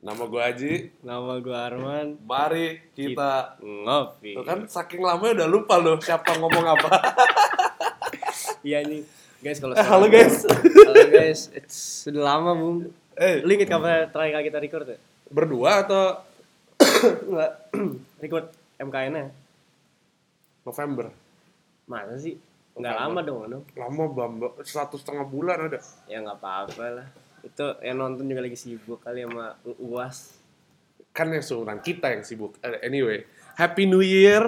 Nama gue Aji. Nama gue Arman. Mari kita Ngopi. Tuh kan saking lama udah lupa loh siapa ngomong apa. Iya nih. Guys kalau Eh, halo guys. Halo guys. It's sudah lama, Bung. eh, Lu inget kapan terakhir kali kita record ya? berdua atau Enggak. record MKN-nya. November? Masa sih? Enggak lama dong, no? Lama belum satu setengah bulan ada. Ya nggak apa-apa lah. Itu yang nonton juga lagi sibuk kali sama UAS. Kan yang seumuran kita yang sibuk. Eh, Anyway, Happy New Year.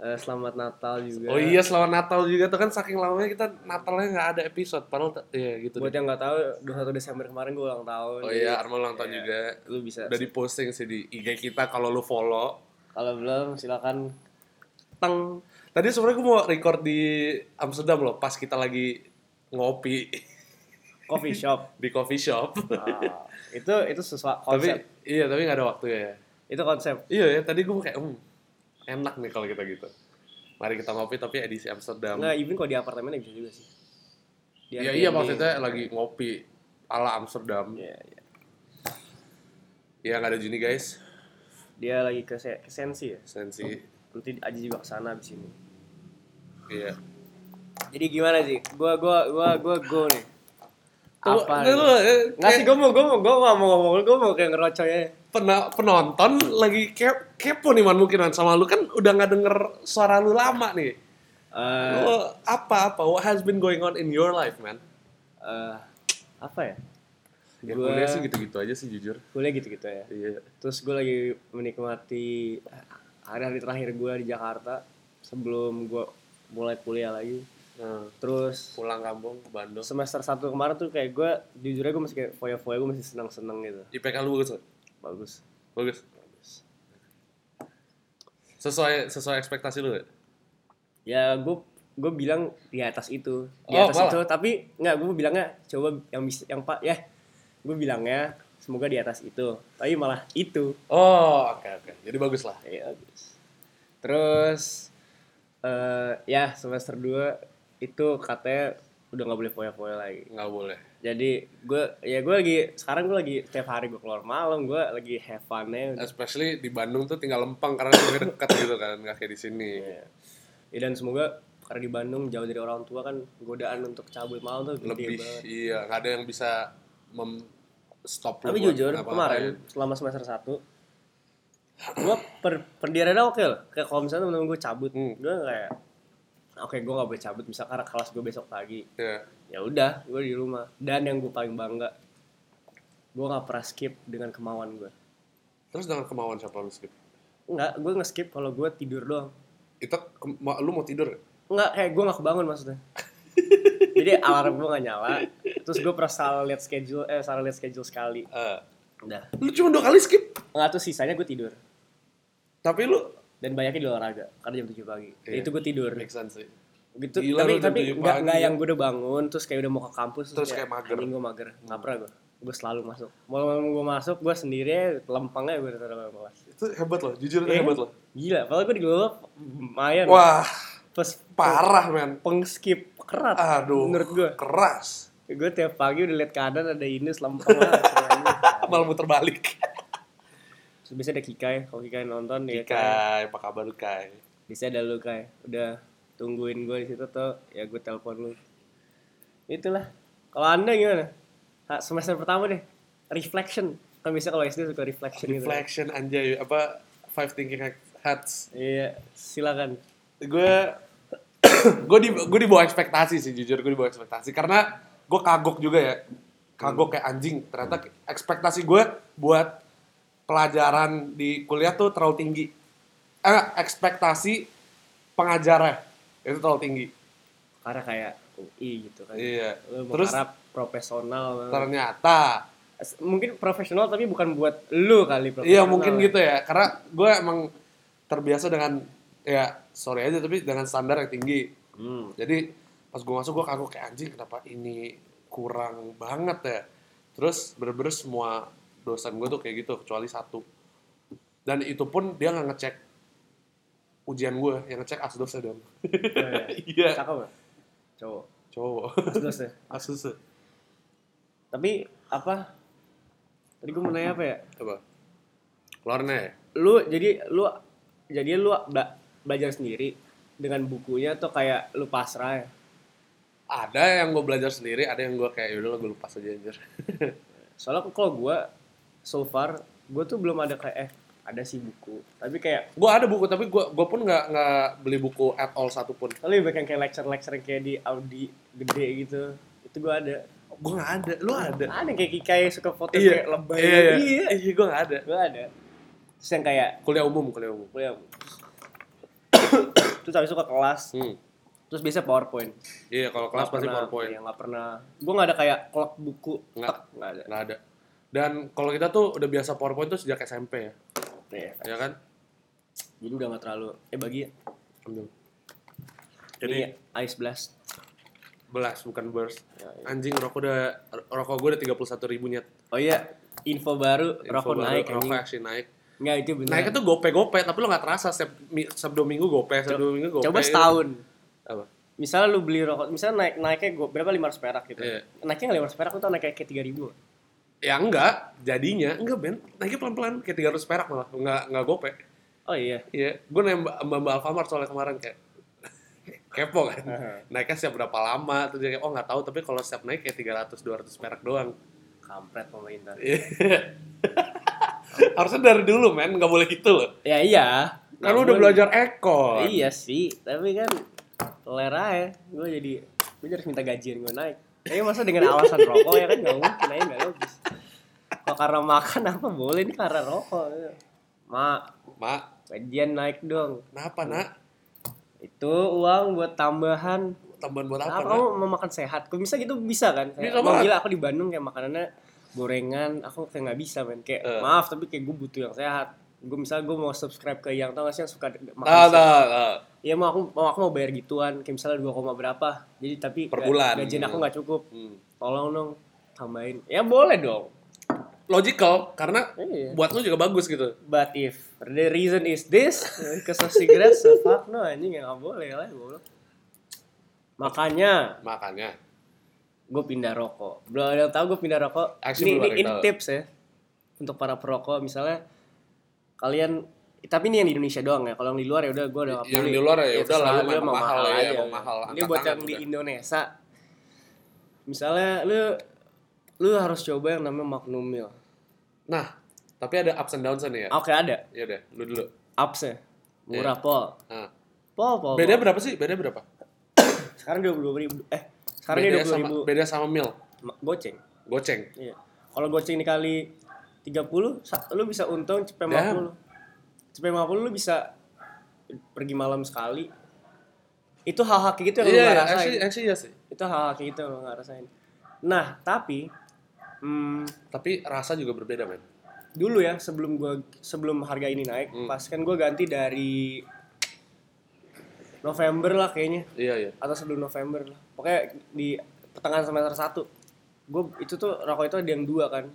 Eh, selamat Natal juga. Oh iya, selamat Natal juga tuh kan saking lamanya kita Natalnya nggak ada episode. Padahal ya gitu. Buat deh. yang nggak tahu, 21 Desember kemarin gue ulang tahun. Oh iya, Arman ulang tahun Iya. juga. Lu bisa. Udah diposting sih di IG kita kalau lu follow. Kalau belum silakan teng Tadi sebenarnya gue mau record di Amsterdam loh, pas kita lagi ngopi coffee shop. di coffee shop. Ah, itu itu sesuatu tapi konsep. iya, tapi nggak ada waktu ya. itu konsep. Iya ya, tadi gue kayak, hmm, enak nih kalau kita gitu. Mari kita ngopi tapi edisi Amsterdam. Nggak, even kalau di apartemen bisa juga sih. Di Iya Airbnb. iya maksudnya lagi ngopi ala Amsterdam. Iya, iya. Iya nggak ada Juni guys. Dia lagi ke, se- ke Sensi ya. Sensi. Nanti Aji juga ke sana abis ini. Iya. Jadi gimana sih? Gua gua gua gua go nih. Apa? tuh, eh, Nggak sih, gue mau, gue mau, gue mau ngomong, gue mau kayak ngerocoy pena- penonton lagi ke kepo nih man mungkin Man, sama lu kan udah nggak denger suara lu lama nih. Eh, Lu apa apa? What has been going on in your life man? eh, apa ya? Ya, Gua- kuliah sih gitu-gitu aja sih jujur. Kuliah gitu-gitu ya. Iya. Terus gue lagi menikmati hari-hari terakhir gue di Jakarta sebelum gue mulai kuliah lagi. Nah, Terus pulang kampung ke Bandung. semester satu kemarin tuh kayak gue jujur aja gue masih kayak foya-foya gue masih seneng-seneng gitu. IPK lu bagus nggak? Bagus. Bagus. Sesuai sesuai ekspektasi lu? Ya gue gue bilang di atas itu, di Oh, atas malah. itu. Tapi nggak gue bilangnya coba yang bisa yang pak ya. Gue bilangnya semoga di atas itu. Tapi malah itu. Oh, oke oke. Jadi bagus lah. Iya bagus. Terus eh ya semester 2 itu katanya udah nggak boleh foya-foya lagi. Nggak boleh. Jadi gue ya gue lagi sekarang gue lagi setiap hari gue keluar malam gue lagi have fun-nya. Especially di Bandung tuh tinggal lempeng karena lebih dekat gitu kan, nggak kayak di sini. Iya. Ya, dan semoga karena di Bandung jauh dari orang tua kan godaan untuk cabut malam tuh Lebih banget. iya, nggak ada yang bisa mem stop Tapi jujur ngapa-ngapain. kemarin selama semester 1 gue per pendiarannya oke loh. Kayak kalau misalnya temen gue cabut, Hmm. gue kayak oke gue gak boleh cabut misalkan karena kelas gue besok pagi. Iya. Ya udah, gue di rumah. Dan yang gue paling bangga, gue gak pernah skip dengan kemauan gue. Terus dengan kemauan siapa lu skip? Enggak, gue nge-skip kalau gue tidur doang. Itu lu mau tidur? nggak? Enggak, kayak gue gak kebangun maksudnya. Jadi alarm gue gak nyala. Terus gue pernah salah liat schedule, eh salah liat schedule sekali. Eh, Udah. lu cuma dua kali skip, Enggak tuh sisanya gue tidur. tapi lu Dan banyaknya di olahraga, karena jam 7 pagi. Iya. Itu gue tidur. make sense sih. Gitu, Gila tapi tapi 7 enggak, pagi. enggak yang gue udah bangun, terus kayak udah mau ke kampus. Terus kayak mager. Anjing gue mager. Nggak pernah gue. Gue selalu masuk. Malam gue masuk, gue sendiri, lempengnya gue taruh kelas. Itu hebat loh, jujur itu Iya. hebat loh. Gila, padahal gue di luar lumayan. Wah, Terus parah men. pengskip kerat. Aduh, Menurut gue. keras. Gue tiap pagi udah liat keadaan ada ini lempeng lah. Malah muter balik. Biasanya ada Kikai, kalau Kikai nonton ya kan. Kai, apa kabar lu Kai? Bisa ada lu Kai. Udah tungguin gue di situ tuh, ya gue telepon lu. Itulah. Kalau anda gimana? Ha, semester pertama deh, reflection. Kan biasa kalau SD suka reflection gitu. Reflection anjay, apa Five Thinking Hats. Iya, silakan. Gue gue di gue di bawah ekspektasi sih jujur gue di bawah ekspektasi karena gue kagok juga ya kagok kayak anjing ternyata ekspektasi gue buat pelajaran di kuliah tuh terlalu tinggi eh ekspektasi pengajarnya itu terlalu tinggi Karena kayak UI gitu kan. iya Lu terus berharap profesional. ternyata Mungkin profesional tapi bukan buat lu kali profesional. iya mungkin gitu ya karena gue emang terbiasa dengan ya sorry aja tapi dengan standar yang tinggi Hmm. jadi pas gue masuk gue kagok kayak anjing kenapa ini kurang banget ya terus bener-bener semua dosen gue tuh kayak gitu kecuali satu dan itu pun dia nggak ngecek ujian gue yang ngecek asdos dong Oh, iya. iya Cakep gak? Cowok. cowok deh. asus Tapi apa? tadi gue mau nanya apa ya Apa? Keluarnya ya? lu jadi lu jadi lu bela- belajar sendiri dengan bukunya atau kayak lu pasrah ya Ada yang gue belajar sendiri, ada yang gue kayak yaudah gue lupa saja anjir. soalnya kalau gue so far gue tuh belum ada kayak eh ada sih buku tapi kayak gue ada buku tapi gue gue pun nggak nggak beli buku at all satupun. lebih baik yang kayak lecture-lecture yang kayak di Audi gede gitu itu gue ada Gue nggak ada, lu ada. ada yang kayak Kikai suka foto Iya, kayak lebay iya, iya, iya. iya gue nggak ada. gue ada terus yang kayak Kuliah umum, kuliah umum. gue yang terus habis itu ke kelas Hmm. terus biasa powerpoint Iya, kalau kelas Nggak pasti pernah- PowerPoint. iya, nggak pernah gue nggak ada kayak klok buku Nggak. nggak ada Nggak ada. Dan kalau kita tuh udah biasa PowerPoint tuh sejak SMP ya, Iya. ya kan? jadi udah nggak terlalu eh bagi ya Ambil. jadi Jadi ice blast belas bukan burst. Ya, ya. Anjing rokok udah rokok gue udah tiga puluh satu ribu nyet. oh iya info baru Info rokok baru, naik Rokok anjing actually naik. nggak itu bener Naiknya tuh gope gope tapi lo nggak terasa setiap setiap dua minggu gope, setiap dua minggu gope. coba setahun Apa? misalnya lu beli rokok misalnya naik naiknya gua, berapa 500 perak gitu Iya. naiknya nggak 500 perak lu tau naik kayak tiga ribu Ya enggak, jadinya enggak Ben. Naiknya pelan-pelan kayak 300 perak malah, enggak enggak gope. oh iya Iya, gue nembak mbak mbak Alfamart soalnya kemarin kayak kepo kan. Naiknya setiap berapa lama dia kayak oh nggak tahu tapi kalau setiap naik kayak 300 200 perak doang. kampret pemerintah Iya. Harusnya dari dulu men, nggak boleh gitu loh. ya iya Kan lu udah belajar ekor. iya sih tapi kan lera ya gue jadi gue harus minta gajian gue naik tapi masa dengan alasan rokok ya kan nggak mungkin aja nggak logis. Kok karena makan apa boleh ini karena rokok mak Mak, gajian naik dong. Kenapa nak? itu uang buat tambahan. Tambahan buat apa kamu mau makan sehat? Kok bisa gitu? Bisa kan? Kayak, Bisa mau gila aku di Bandung kayak makanannya gorengan. Aku kayak nggak bisa men. Kayak Eh. maaf tapi kayak gue butuh yang sehat. Gue misalnya gue mau subscribe ke yang tau gak sih yang suka makan Tahu sehat. tahu tahu. Iya mau aku mau aku mau bayar gituan kayak misalnya 2, berapa jadi tapi Per bulan. gajian aku nggak cukup Hmm. tolong dong tambahin ya boleh dong Logical karena Iya. buat lu juga bagus gitu. but if the reason is this because of cigarettes so fuck no anjing ya nggak boleh lah goblok makanya Makanya. gue pindah rokok belum ada yang tahu gue pindah rokok Actually, ini ini, tahu. tips ya untuk para perokok misalnya kalian tapi ini yang di Indonesia doang ya kalau yang di luar ya udah gue udah Yang di luar ya udah terserah lah, lu memang mau mahal ya, aja. mahal, ini buat yang di udah. Indonesia misalnya lu lu harus coba yang namanya Magnum Mil Nah, tapi ada ups and downs nih ya. oke ada Ya udah, lu dulu. ups ya murah pol Nah, pol pol beda pol. berapa sih? Beda berapa? sekarang dua puluh ribu eh sekarang dia dua puluh ribu beda sama mil. Goceng Goceng. Iya. Kalau goceng dikali 30, sa- lu bisa untung cepet Damn. 50. Cepet 50 lu bisa pergi malam sekali. Itu hal-hal kayak gitu yang lu Iya, gak iya, rasain. actually, actually iya sih. Itu hal-hal kayak gitu yang lu gak rasain. Nah, tapi hmm, Tapi rasa juga berbeda, men. dulu ya sebelum gua sebelum harga ini naik, Hmm. pas kan gua ganti dari November lah kayaknya Iya, iya. atau sebelum November lah. Pokoknya di pertengahan semester 1. Gue itu tuh rokok itu ada yang dua kan.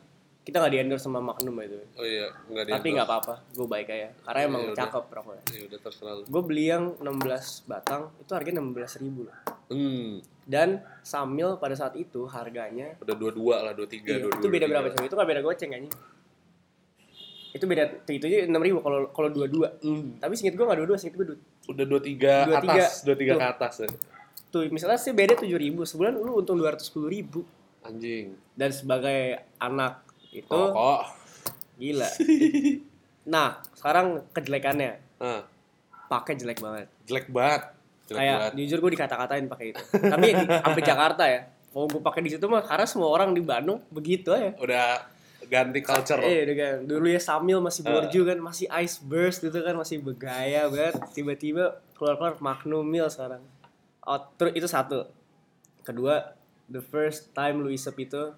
Kita nggak di endorse sama Magnum itu. Oh iya, enggak Tapi nggak apa-apa, gue baik aja. Karena Iya, emang udah. cakep rokoknya. Ya udah terserah. Gue beli yang 16 batang, itu harganya 16 ribu loh. Hmm, Dan Samil pada saat itu harganya, udah dua-dua lah, dua-tiga, iya, dua-dua. itu beda berapa coba? Itu nggak beda goceng kayaknya. Itu beda, itu aja 6 ribu kalau kalau dua-dua. Hmm, Tapi singkat gue nggak dua-dua, singkat gue udah dua-tiga Dua-tiga. atas, dua-tiga Tuh. ke atas. ya. tuh misalnya sih beda 7 ribu, sebulan lu untung 210 ribu. Anjing. Dan sebagai anak itu Rokok. gila. Nah, sekarang kejelekannya, Nah, pakai jelek banget. jelek banget. Jelek kayak banget. jujur gue dikata-katain pakai itu tapi di, sampai Jakarta ya kalau gue pakai di situ mah karena semua orang di Bandung begitu ya Udah ganti culture. eh udah kan dulu ya Samil masih borju kan masih ice burst gitu kan masih bergaya banget tiba-tiba keluar-keluar Magnum Mil sekarang oh itu satu kedua the first time lu isep itu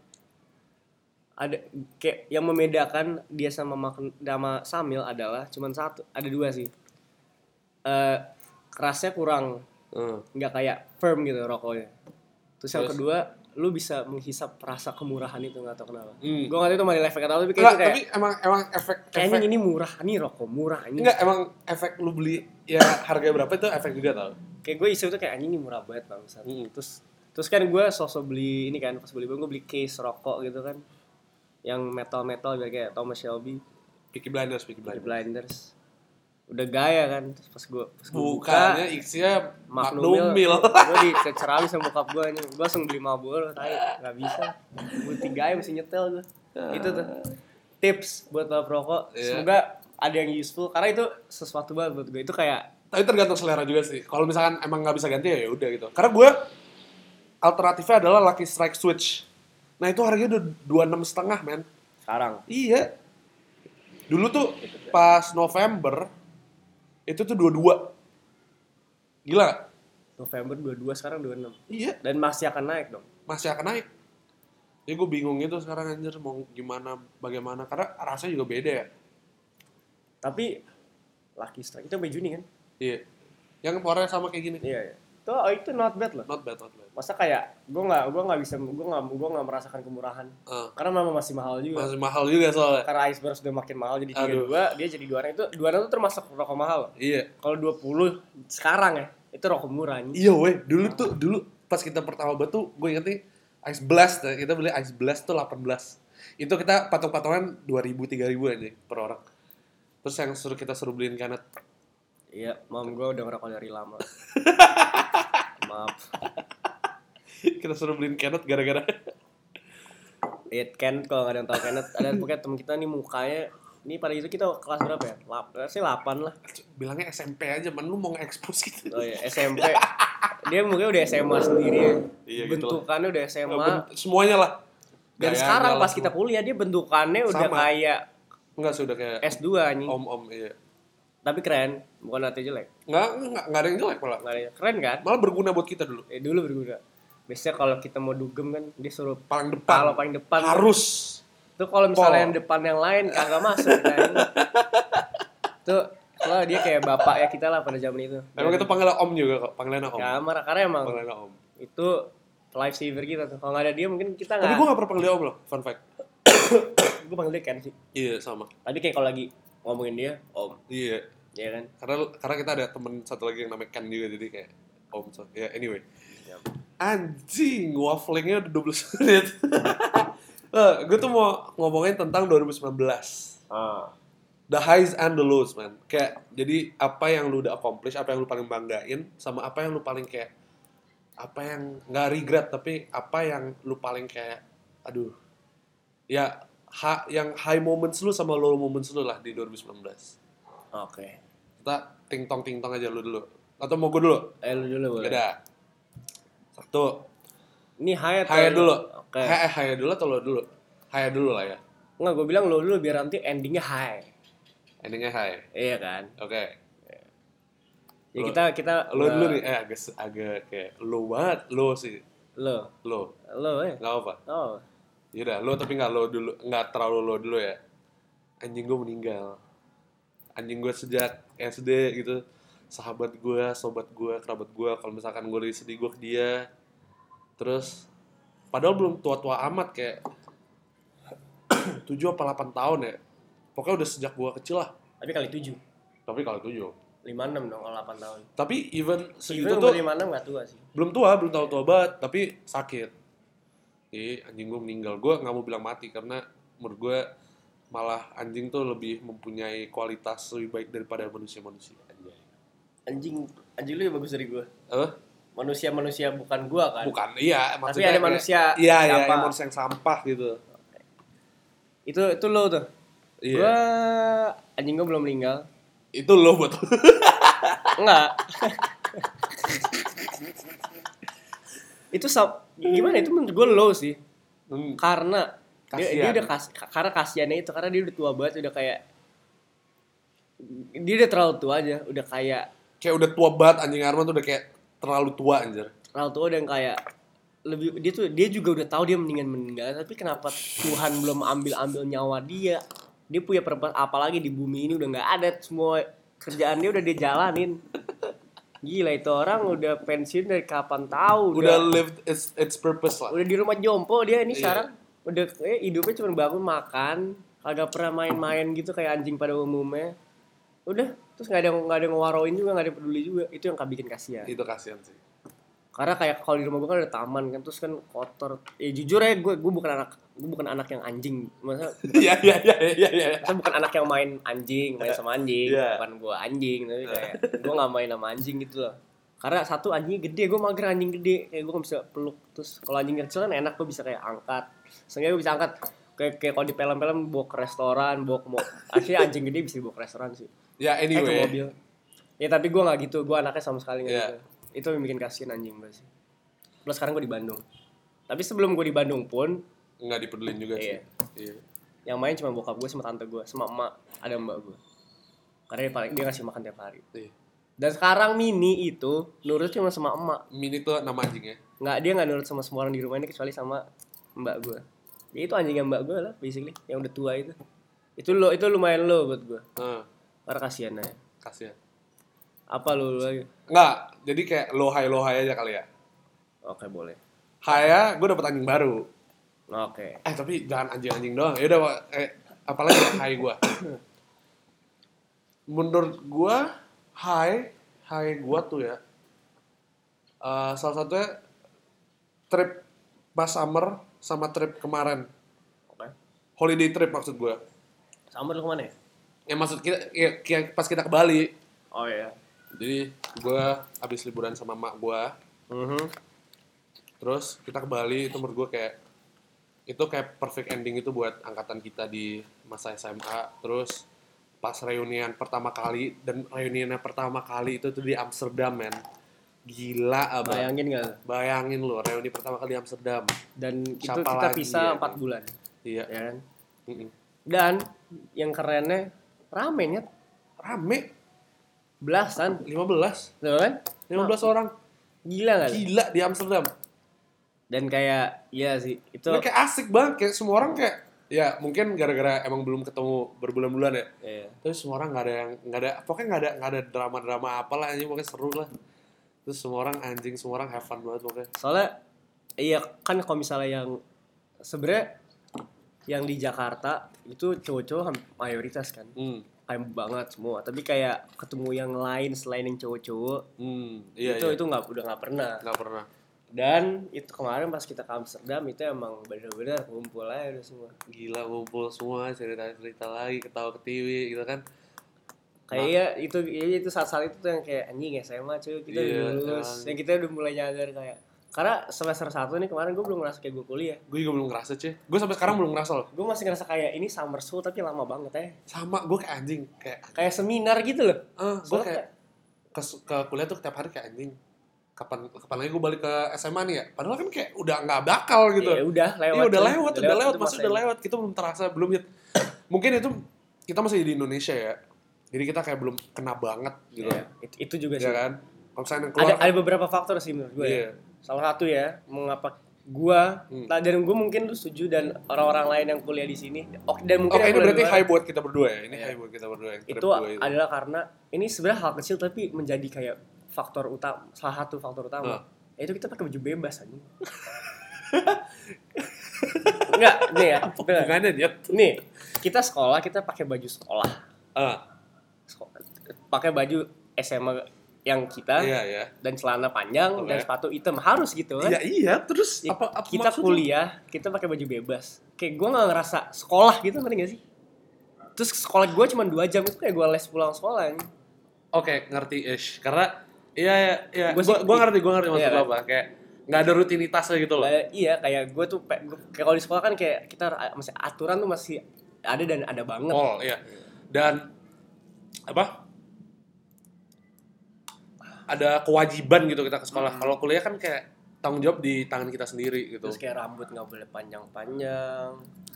ada kayak yang membedakan dia sama sama Samil adalah cuman satu ada dua sih eh kerasnya kurang Hmm. nggak kayak firm gitu rokoknya. Terus yang Terus? kedua, lu bisa menghisap rasa kemurahan itu nggak tahu kenapa. Hmm. Gue nggak tahu itu malah efek atau tapi kayaknya kayak tapi emang emang efek kayaknya efek ini murah, ini rokok murah ini. enggak emang efek lu beli ya harganya berapa itu efek juga tau. Kayak gue isep tuh kayak anjing ini murah banget bang. Hmm. Terus terus kan gue sosok beli ini kan pas beli gue beli case rokok gitu kan. Yang metal metal biar kayak Thomas Shelby Peaky Blinders, Peaky Peaky Blinders. Blinders udah gaya kan terus pas gue pas buka Bukannya X-nya Magnum Magnum Mil, Mil. gue dicerami sama bokap gue gue langsung beli Marlboro, tapi nggak bisa, gue tiga mesti nyetel gue, itu tuh tips buat perokok, Iya. semoga ada yang useful, karena itu sesuatu banget buat gue, itu kayak Tapi tergantung selera juga sih. Kalau misalkan emang nggak bisa ganti ya udah gitu. Karena gue alternatifnya adalah Lucky Strike Switch. Nah itu harganya udah dua enam setengah men. sekarang, Iya. Dulu tuh pas November itu tuh dua dua. Gila gak? November 22 sekarang 26 Iya. dan masih akan naik dong. Masih akan naik. Jadi gue bingung itu sekarang anjir mau gimana bagaimana karena rasanya juga beda ya. Tapi Lucky Strike itu sampai Juni kan? Iya. Yang warnanya sama kayak gini. Iya, iya. Itu oh, itu not bad loh. Not bad, not bad. Masa kayak gue nggak gue nggak bisa gue nggak gue nggak merasakan kemurahan. Eh, Karena memang masih mahal juga. masih mahal juga soalnya. Karena iceberg sudah makin mahal jadi Aduh. 32, dia jadi 26 itu 26 itu termasuk rokok mahal. loh. Iya. Kalau 20 sekarang ya, itu rokok murah. Iya weh, dulu tuh dulu pas kita pertama banget tuh gue inget nih Ice Blast ya. kita beli Ice Blast tuh 18. Itu kita patung-patungan 2000 3000 aja per orang. Terus yang suruh kita suruh beliin kanet. Iya, mam gue udah ngerokok dari lama. Maaf. kita suruh beliin kanet gara-gara It Ken kalau nggak ada yang tahu Kenneth, ada pokoknya temen kita nih mukanya ini pada itu kita kelas berapa ya? Lap, sih 8 lah. bilangnya SMP aja, man lu mau nge-expose gitu. Oh ya, SMP. Dia mukanya udah SMA sendiri ya. Iya, gitu bentukannya udah SMA. Ben- Semuanya lah. Dan Gayanya sekarang pas kita kuliah dia bentukannya udah Sama. kayak Enggak sudah kayak S2 anjing. om-om iya. Tapi keren, bukan arti jelek. Enggak, enggak, enggak ada yang jelek malah. Nggak ada- Keren kan? Malah berguna buat kita dulu. Eh dulu berguna. Biasanya kalau kita mau dugem kan dia suruh Paling depan. kalau paling depan. harus. Tuh kalau misalnya Pol. yang depan yang lain kagak masuk kan. Tuh kalau dia kayak bapak ya kita lah pada zaman itu. Emang kita panggilnya om juga kok, panggilannya om. Ya marah karena emang Panggilannya om. itu lifesaver kita tuh. Kalau nggak ada dia mungkin kita Tapi nggak. gue gak pernah panggil dia om loh, fun fact. gue panggil dia Ken sih. Iya, sama. Tapi kayak kalau lagi ngomongin dia, om, Iya. ya kan. Karena karena kita ada temen satu lagi yang namanya Ken juga, jadi kayak om. So, ya, anyway. Ya. Anjing, wafflingnya udah 12 menit. eh, gue tuh mau ngomongin tentang 2019. Ah. The highs and the lows, man. Kayak, jadi apa yang lu udah accomplish, apa yang lu paling banggain, sama apa yang lu paling kayak, apa yang nggak regret, tapi apa yang lu paling kayak, aduh, ya, ha, yang high moments lu sama low moments lu lah di 2019. Oke. Kita ting tong ting tong aja lu dulu. Atau mau gue dulu? Eh lu dulu boleh. Beda. Satu. Ini high atau Haya dulu. Oke. Haya, eh, haya dulu atau lo dulu? Haya dulu lah ya. Enggak, gue bilang lo dulu biar nanti endingnya high. Endingnya high. Iya kan? Oke. Ya Lo- kita kita Lo dulu nih, eh agak agak kayak lo banget, lo sih, Lo. lo. Lo ya. Gak apa. Oh. Yaudah, lo tapi nggak lo dulu, nggak terlalu lo dulu ya. Anjing gue meninggal. Anjing gue sejak SD gitu. Sahabat gue, sobat gue, kerabat gue. Kalau misalkan gue lagi sedih gue ke dia. Terus, padahal belum tua-tua amat kayak 7 apa 8 tahun ya. Pokoknya udah sejak gue kecil lah. Tapi kali 7. Tapi kalau 7. 56 dong kalau 8 tahun. Tapi even segitu Even tuh umur 56 gak tua sih. belum tua, belum tahu tua banget, tapi sakit. Jadi anjing gue meninggal. Gue nggak mau bilang mati karena menurut gue malah anjing tuh lebih mempunyai kualitas lebih baik daripada manusia-manusia. Anjing, anjing lu ya bagus dari gue. Eh? Manusia-manusia bukan gua kan. Bukan, iya. Tapi maksudnya ada kayak- manusia Iya, iya, sampah. yang manusia yang sampah gitu. Itu itu lo tuh. Iya. Gua anjing gua belum meninggal. Itu lo buat Enggak. itu sab gimana? Itu menurut gue low sih. Hmm, Karena dia, dia udah kas, karena kasiannya itu karena dia udah tua banget udah kayak dia udah terlalu tua aja udah kayak kayak udah tua banget anjing. Arman tuh udah kayak terlalu tua anjir. terlalu tua dan kayak lebih dia tuh dia juga udah tahu dia mendingan meninggal tapi kenapa Tuhan belum ambil ambil nyawa dia? Dia punya purpose apalagi di bumi ini udah nggak ada semua kerjaan dia udah dia jalanin gila itu orang udah pensiun dari kapan tahu Udah udah lived its, its purpose lah. udah di rumah jompo dia ini Iya. sekarang udah kayak hidupnya cuma bangun makan kagak pernah main-main gitu kayak anjing pada umumnya udah terus nggak ada nggak ada ngewaroin juga nggak ada peduli juga itu yang bikin kasihan Itu kasihan sih. Karena kayak kalau di rumah gue kan ada taman kan terus kan kotor. Ya jujur ya gue gue bukan anak gue bukan anak yang anjing. Masa Iya iya iya iya iya. saya bukan anak yang main anjing main sama anjing. Iya. bukan gue anjing tapi kayak gue nggak main sama anjing gitu loh. Karena satu anjingnya gede gue mager anjing gede. Kayak gue gak bisa peluk. Terus kalau anjing kecil kan enak gue bisa kayak angkat. Sehingga gue bisa angkat. Kayak kayak kalau di film-film bawa ke restoran bawa ke akhirnya anjing gede bisa dibawa ke restoran sih. Ya eh, ke anyway. mobil. Ya tapi gue nggak gitu. Gue anaknya sama sekali nggak Iya. gitu itu yang bikin kasihan anjing gue sih plus sekarang gue di Bandung tapi sebelum gue di Bandung pun Nggak dipedulin juga sih. Iya. Iya. yang main cuma bokap gue sama tante gue sama emak ada mbak gue karena dia paling dia ngasih makan tiap hari Iya. dan sekarang mini itu nurut cuma sama emak Mini tuh nama anjingnya. nggak dia nggak nurut sama semua orang di rumah ini kecuali sama mbak gue ya itu anjingnya mbak gue lah basically yang udah tua itu itu lo itu lumayan lo buat gue Heeh. karena kasihan aja kasihan. apa lo lagi Nggak, jadi kayak lo hai lo hai aja kali ya. oke boleh Hai ya, gue dapet anjing baru. oke Eh tapi jangan anjing-anjing doang. Ya udah eh apalagi hai gua. Menurut gua hai hai gua tuh ya. eh, salah satunya trip pas summer sama trip kemarin. oke Holiday trip maksud gua. sama lo ke mana ya Ya maksud kita ya, pas kita ke Bali. oh iya Jadi gua habis liburan sama mak gua. Mhm. Terus kita ke Bali itu menurut gue kayak itu kayak perfect ending itu buat angkatan kita di masa SMA. Terus pas reunian pertama kali dan reuniannya pertama kali itu tuh di Amsterdam men. Gila abang. bayangin nggak Bayangin lu reuni pertama kali di Amsterdam. dan itu Siapa kita pisah ya, empat nih? bulan Iya. ya kan dan yang kerennya rame ya Rame belasan 15. tuh kan 15 orang. gila lu? Gila di Amsterdam. dan kayak iya sih itu Ini kayak asik banget kayak semua orang kayak ya mungkin gara-gara emang belum ketemu berbulan-bulan ya. Iya. terus semua orang nggak ada yang nggak ada pokoknya nggak ada nggak ada drama drama apa lah ini pokoknya seru lah terus semua orang anjing semua orang have fun banget pokoknya soalnya iya kan kalau misalnya yang sebenarnya yang di Jakarta itu cowok-cowok mayoritas kan hmm kayak banget semua. Tapi kayak ketemu yang lain selain yang cowok-cowok hmm iya itu iya. itu nggak udah nggak pernah. Nggak pernah. Dan itu kemarin pas kita ke Amsterdam itu emang bener-bener ngumpul aja udah semua. Gila ngumpul semua cerita cerita lagi ketawa ketiwi gitu kan. Kayak ya itu ya, itu saat-saat itu tuh yang kayak anjing SMA cuy kita Iya, udah lulus. Yang kita udah mulai nyadar kayak karena semester satu nih kemarin gue belum ngerasa kayak gue kuliah gue juga belum ngerasa cuy gue sampai sekarang belum ngerasa loh gue masih ngerasa kayak ini summer school tapi lama banget ya sama gue kayak anjing kayak kayak seminar gitu loh ah gue Soalnya kayak ke, ke kuliah tuh tiap hari kayak anjing kapan kapan lagi gue balik ke SMA nih ya padahal kan kayak udah nggak bakal gitu ya udah lewat Iya udah lewat, udah lewat, itu maksudnya udah lewat. Kita belum terasa, belum ya. Mungkin itu kita masih di Indonesia ya. Jadi kita kayak belum kena banget gitu. Iya, itu, itu juga Ya sih kan? Kalau misalnya yang ada keluar, ada beberapa faktor sih menurut gue Iya. ya. Salah satu ya mengapa gue Hmm. nah, dan gue mungkin tuh setuju dan orang-orang lain yang kuliah di sini oke dan mungkin Oke, yang ini berarti luar, high buat kita berdua ya. Ini Iya. high buat kita berdua yang itu gue itu. adalah karena ini sebenarnya hal kecil tapi menjadi kayak faktor utama salah satu faktor utama Nah. yaitu kita pakai baju bebas anjing Enggak, nih ya. Hubungannya dia. Nih, kita sekolah kita pakai baju sekolah. Ah, Seko- Pakai baju SMA yang kita iya ya. dan celana panjang dan Oke. sepatu hitam harus gitu kan. Iya iya, terus Ya, apa, apa kita kuliah, kita pakai baju bebas. Kayak gue nggak ngerasa sekolah gitu ngerti gak sih? Terus sekolah gue cuma dua jam itu kayak gue les pulang sekolah. Oke, ngerti ish. Karena iya iya iya. Sih- gua ngerti, gua ngerti maksud iya lu kan? apa. Kayak nggak ada rutinitasnya gitu loh. Kayak- iya kayak gue tuh kayak kalau di sekolah kan kayak kita masih aturan tuh masih ada dan ada banget. Oh iya. Dan apa? Ada kewajiban gitu kita ke sekolah. Hmm. Kalau kuliah kan kayak tanggung jawab di tangan kita sendiri gitu. Terus kayak rambut nggak boleh panjang-panjang.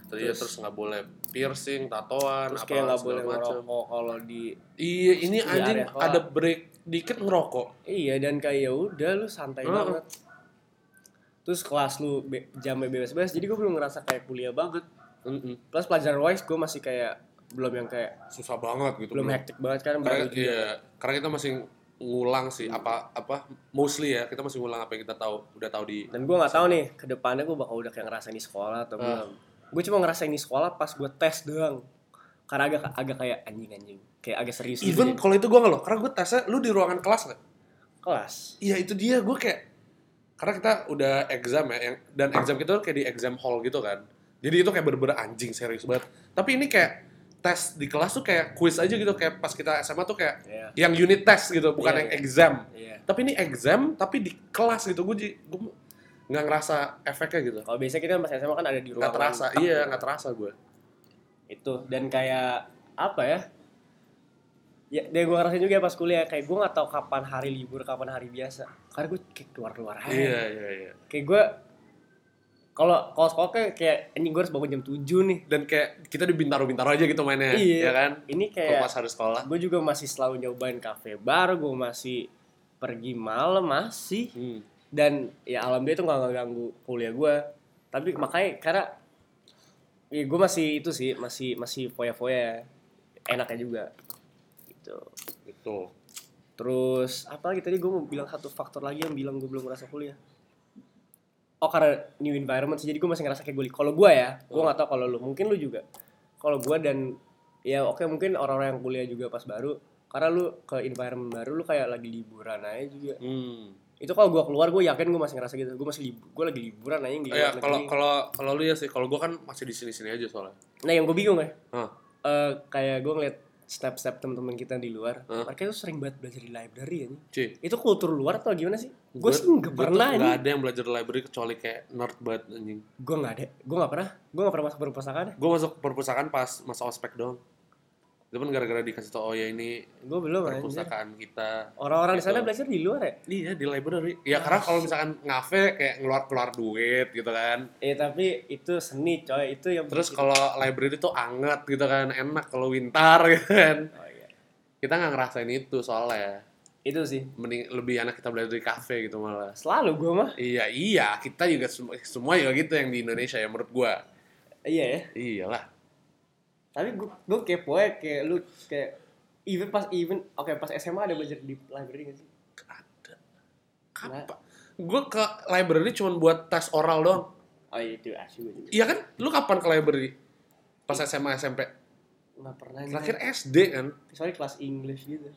Terus, ya, terus nggak boleh piercing, tatoan, Terus apa kayak nggak boleh macam. ngerokok kalau di Iya, ini anjing ada break dikit ngerokok. iya dan kayak ya udah lu santai Heeh. banget. Terus kelas lu be- jamnya bebas-bebas jadi gue belum ngerasa kayak kuliah banget. Mm-mm. Plus pelajaran wise gue masih kayak belum yang kayak Susah banget gitu. belum hektik banget kan Karena, iya, karena kita masih ngulang sih apa apa mostly ya kita masih ngulang apa yang kita tahu udah tahu di Dan gue nggak tahu nih ke depannya gue bakal udah kayak ngerasain di sekolah atau Ah. belum. Gue cuma ngerasain di sekolah pas gue tes doang. Karena agak agak kayak anjing-anjing, kayak agak serius. gitu even deh. kalau itu gue nggak loh karena gue tesnya lu di ruangan kelas nggak kelas. iya itu dia gue kayak karena kita udah exam ya yang dan exam kita tuh kayak di exam hall gitu kan jadi itu kayak bener-bener anjing serius banget tapi ini kayak tes di kelas tuh kayak quiz aja gitu kayak pas kita SMA tuh kayak Iya. yang unit test gitu bukan Iya, yang iya. exam Iya. tapi ini exam tapi di kelas gitu gue gue nggak ngerasa efeknya gitu Kalau biasanya kita pas SMA kan ada di ruangan. nggak terasa tak iya gitu. nggak terasa gue Itu dan kayak apa ya? Ya, dan gue ngerasain juga pas kuliah kayak gue nggak tahu kapan hari libur, kapan hari biasa. Karena gue kayak keluar-keluar aja. iya iya iya Kayak gue kalau kalau sekolah kayak, kayak ini gue harus bangun jam 7 nih. dan kayak kita di bintaro-bintaro aja gitu mainnya Iya. ya kan? Ini kayak pas hari sekolah. gue juga masih selalu nyobain kafe bar, gue masih pergi malam masih. Hmm. dan ya alhamdulillah itu nggak ngeganggu kuliah gue tapi makanya karena ya gue masih itu sih masih masih foya-foya enaknya juga. Gitu. Itu terus apa lagi tadi gue mau bilang satu faktor lagi yang bilang gue belum merasa kuliah oh karena new environment sih jadi gue masih ngerasa kayak gue kalau gue ya gue nggak tahu kalau lu mungkin lu juga kalau gue dan ya oke mungkin orang-orang yang kuliah juga pas baru karena lu ke environment baru lu kayak lagi liburan aja juga. Hmm. itu kalau gue keluar gue yakin gue masih ngerasa gitu gue masih libur gue lagi liburan aja Oh, ya kalau kalau kalau lu ya sih kalau gue kan masih di sini sini aja soalnya. Nah yang gue bingung ya. Hah. eh, kayak gue ngeliat snap teman-teman kita di luar Hah? mereka tuh sering banget belajar di library ya Ci, itu kultur luar atau gimana sih gue sih nggak pernah nggak ada yang belajar di library kecuali kayak nerd banget anjing. Gue nggak ada gue nggak pernah gue nggak pernah masuk perpustakaan. Gue masuk perpustakaan pas masa ospek doang. Itu kan gara-gara dikasih tau oh ya ini gue belum anjir. perpustakaan kita. Orang-orang di sana Gitu. belajar di luar ya? Iya di library. Ya karena kalau misalkan ngafe kayak ngeluar keluar duit gitu kan. Eh tapi itu seni coy. Itu yang terus kalau library tuh anget gitu kan enak kalau winter gitu kan. Oh, iya. kita nggak ngerasain itu soalnya itu sih mending lebih enak kita belajar di kafe gitu malah. Selalu gue mah. Iya iya kita juga semua semua juga gitu yang di Indonesia ya menurut gua. Iya ya. Iyalah. Tapi gue gue kepo ya kayak lu kayak even pas even oke pas SMA ada belajar di library gak sih? Ada. Kapan gua ke library cuma buat tes oral doang. Oh iya itu asyik gue juga. Iya kan? Lu kapan ke library? Pas SMA SMP nggak pernah terakhir SD kan? Kecuali kelas English gitu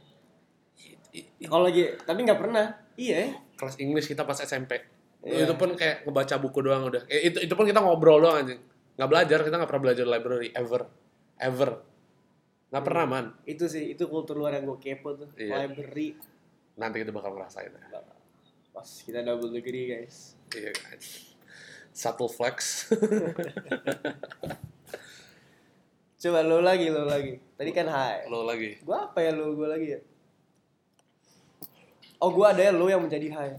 kalau lagi tapi nggak pernah. Iya. Ya kelas English kita pas SMP Iya. itu pun kayak ngebaca buku doang udah. Eh, itu itu pun kita ngobrol doang anjing. Nggak belajar kita nggak pernah belajar library ever. Ever. Nggak pernah man. Itu sih itu kultur luar yang gue kepo tuh. Iya. library. Nanti kita bakal ngerasain ya. pas kita double degree guys. Iya kan subtle flex. Coba lo lagi lo lagi. Tadi kan hai lo lagi. Gua apa ya lo gue lagi ya oh gua ada ya lo yang menjadi hai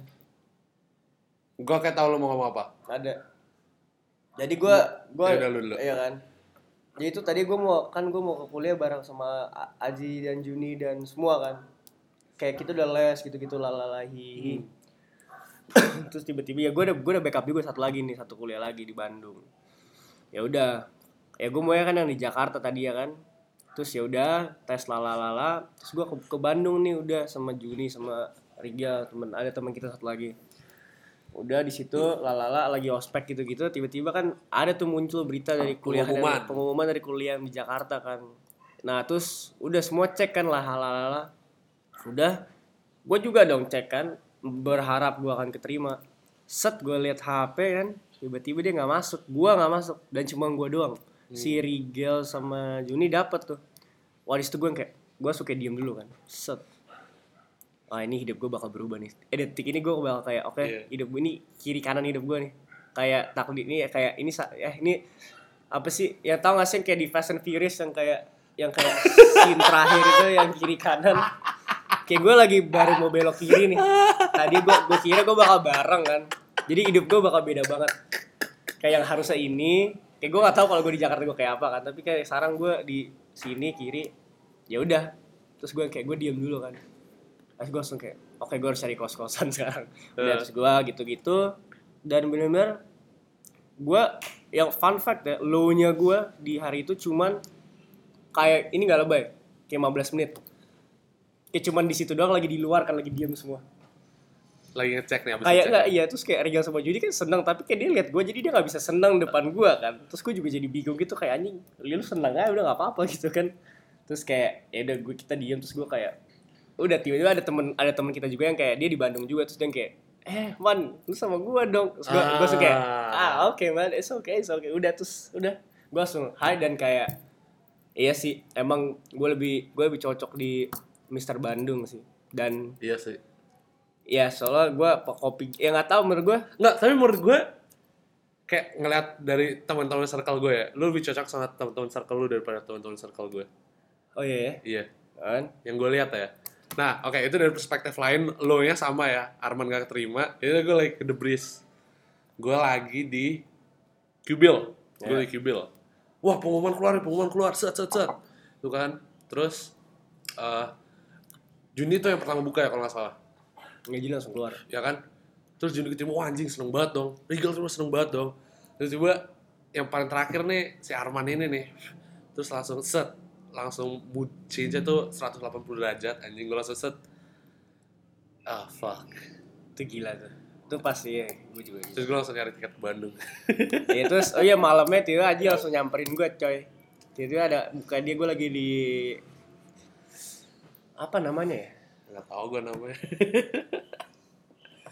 gua kayak tahu lo mau ngomong apa. Ada. Jadi gua gua Ya iya kan? Jadi itu tadi gua mau kan gua mau ke kuliah bareng sama Aji dan Juni dan semua kan. Kayak kita udah les gitu-gitu lalalahi. Terus tiba-tiba ya gue udah gue udah backup juga satu lagi nih satu kuliah lagi di Bandung. Ya udah. Ya gue mau ya kan yang di Jakarta tadi ya kan? Terus ya udah tes lalalala terus gue ke, ke Bandung nih udah sama Juni sama Riga temen ada teman kita satu lagi. Udah di situ lalala lagi ospek gitu-gitu tiba-tiba kan ada tuh muncul berita dari kuliah Pengumuman. dari- pengumuman. dari kuliah di Jakarta kan. Nah terus udah semua cek kan lah lalala udah gue juga dong cek kan berharap gue akan keterima. Set gue lihat HP kan tiba-tiba dia nggak masuk gue nggak masuk dan cuma gue doang. Si Rigel sama Juni dapet tuh. Wah di situ gue kayak gue suka diem dulu kan. Set ah ini hidup gue bakal berubah nih. Eh detik ini gue bakal kayak oke Iya. hidup gue ini kiri kanan hidup gue nih. Kayak takdir ini kayak ini ya ini apa sih? Yang tau gak sih yang kayak di Fast and Furious yang kayak yang kayak scene terakhir itu yang kiri kanan? Kayak gue lagi baru mau belok kiri nih. Tadi gue gue kira gue bakal bareng kan. Jadi hidup gue bakal beda banget. Kayak yang harusnya ini kayak gue nggak tahu kalau gue di Jakarta gue kayak apa kan. Tapi kayak sekarang gue di sini kiri ya udah. Terus gue kayak gue diem dulu kan terus gue langsung kayak oke gue harus cari kos kosan sekarang. Udah Eh. terus gue gitu gitu dan bener-bener gue yang fun fact ya low nya gue di hari itu cuman kayak ini nggak lebay kayak 15 menit. Kayak cuman di situ doang lagi di luar kan lagi diem semua. Lagi ngecek nih abis kayak nggak iya terus kayak Regal sama Judi kan senang tapi kayak dia lihat gue jadi dia nggak bisa senang depan gue kan. Terus gue juga jadi bingung gitu kayak anjing lu senang aja udah nggak apa-apa gitu kan. Terus kayak ya udah gue kita diem. Terus gue kayak udah tiba-tiba ada temen ada temen kita juga yang kayak dia di Bandung juga terus dia kayak eh man lu sama gua dong terus gua gua langsung kayak Ah. ah oke man it's okay it's okay udah terus udah gua langsung hai dan kayak iya sih emang gua lebih gua lebih cocok di Mister Bandung sih dan Iya sih. ya soalnya gua pe- kopi ya nggak tahu menurut gua Enggak, tapi menurut gue kayak ngeliat dari teman-teman circle gue ya, lu lebih cocok sama teman-teman circle lu daripada teman-teman circle gue. oh iya ya Iya, kan yang gue lihat ya. Nah, oke itu dari perspektif lain, lo nya sama ya, Arman gak keterima, itu gue lagi ke The Breeze. Gue lagi di Kubil, gue Ya. di Kubil. Wah pengumuman keluar pengumuman keluar, set set set. Tuh kan, terus eh Juni tuh yang pertama buka ya kalau nggak salah. nggak jelas langsung keluar ya kan terus Juni ketemu wah anjing seneng banget dong Regal terus seneng banget dong terus coba yang paling terakhir nih si Arman ini nih terus langsung set langsung mood change tuh 180 derajat anjing gue langsung set. Ah fuck. Itu gila tuh. Itu pasti ya gue juga gitu. terus gue langsung nyari tiket ke Bandung. Ya terus oh iya malamnya tiba aja langsung nyamperin gue coy. Tiba ada buka dia gue lagi di apa namanya ya? Nggak tahu gue namanya.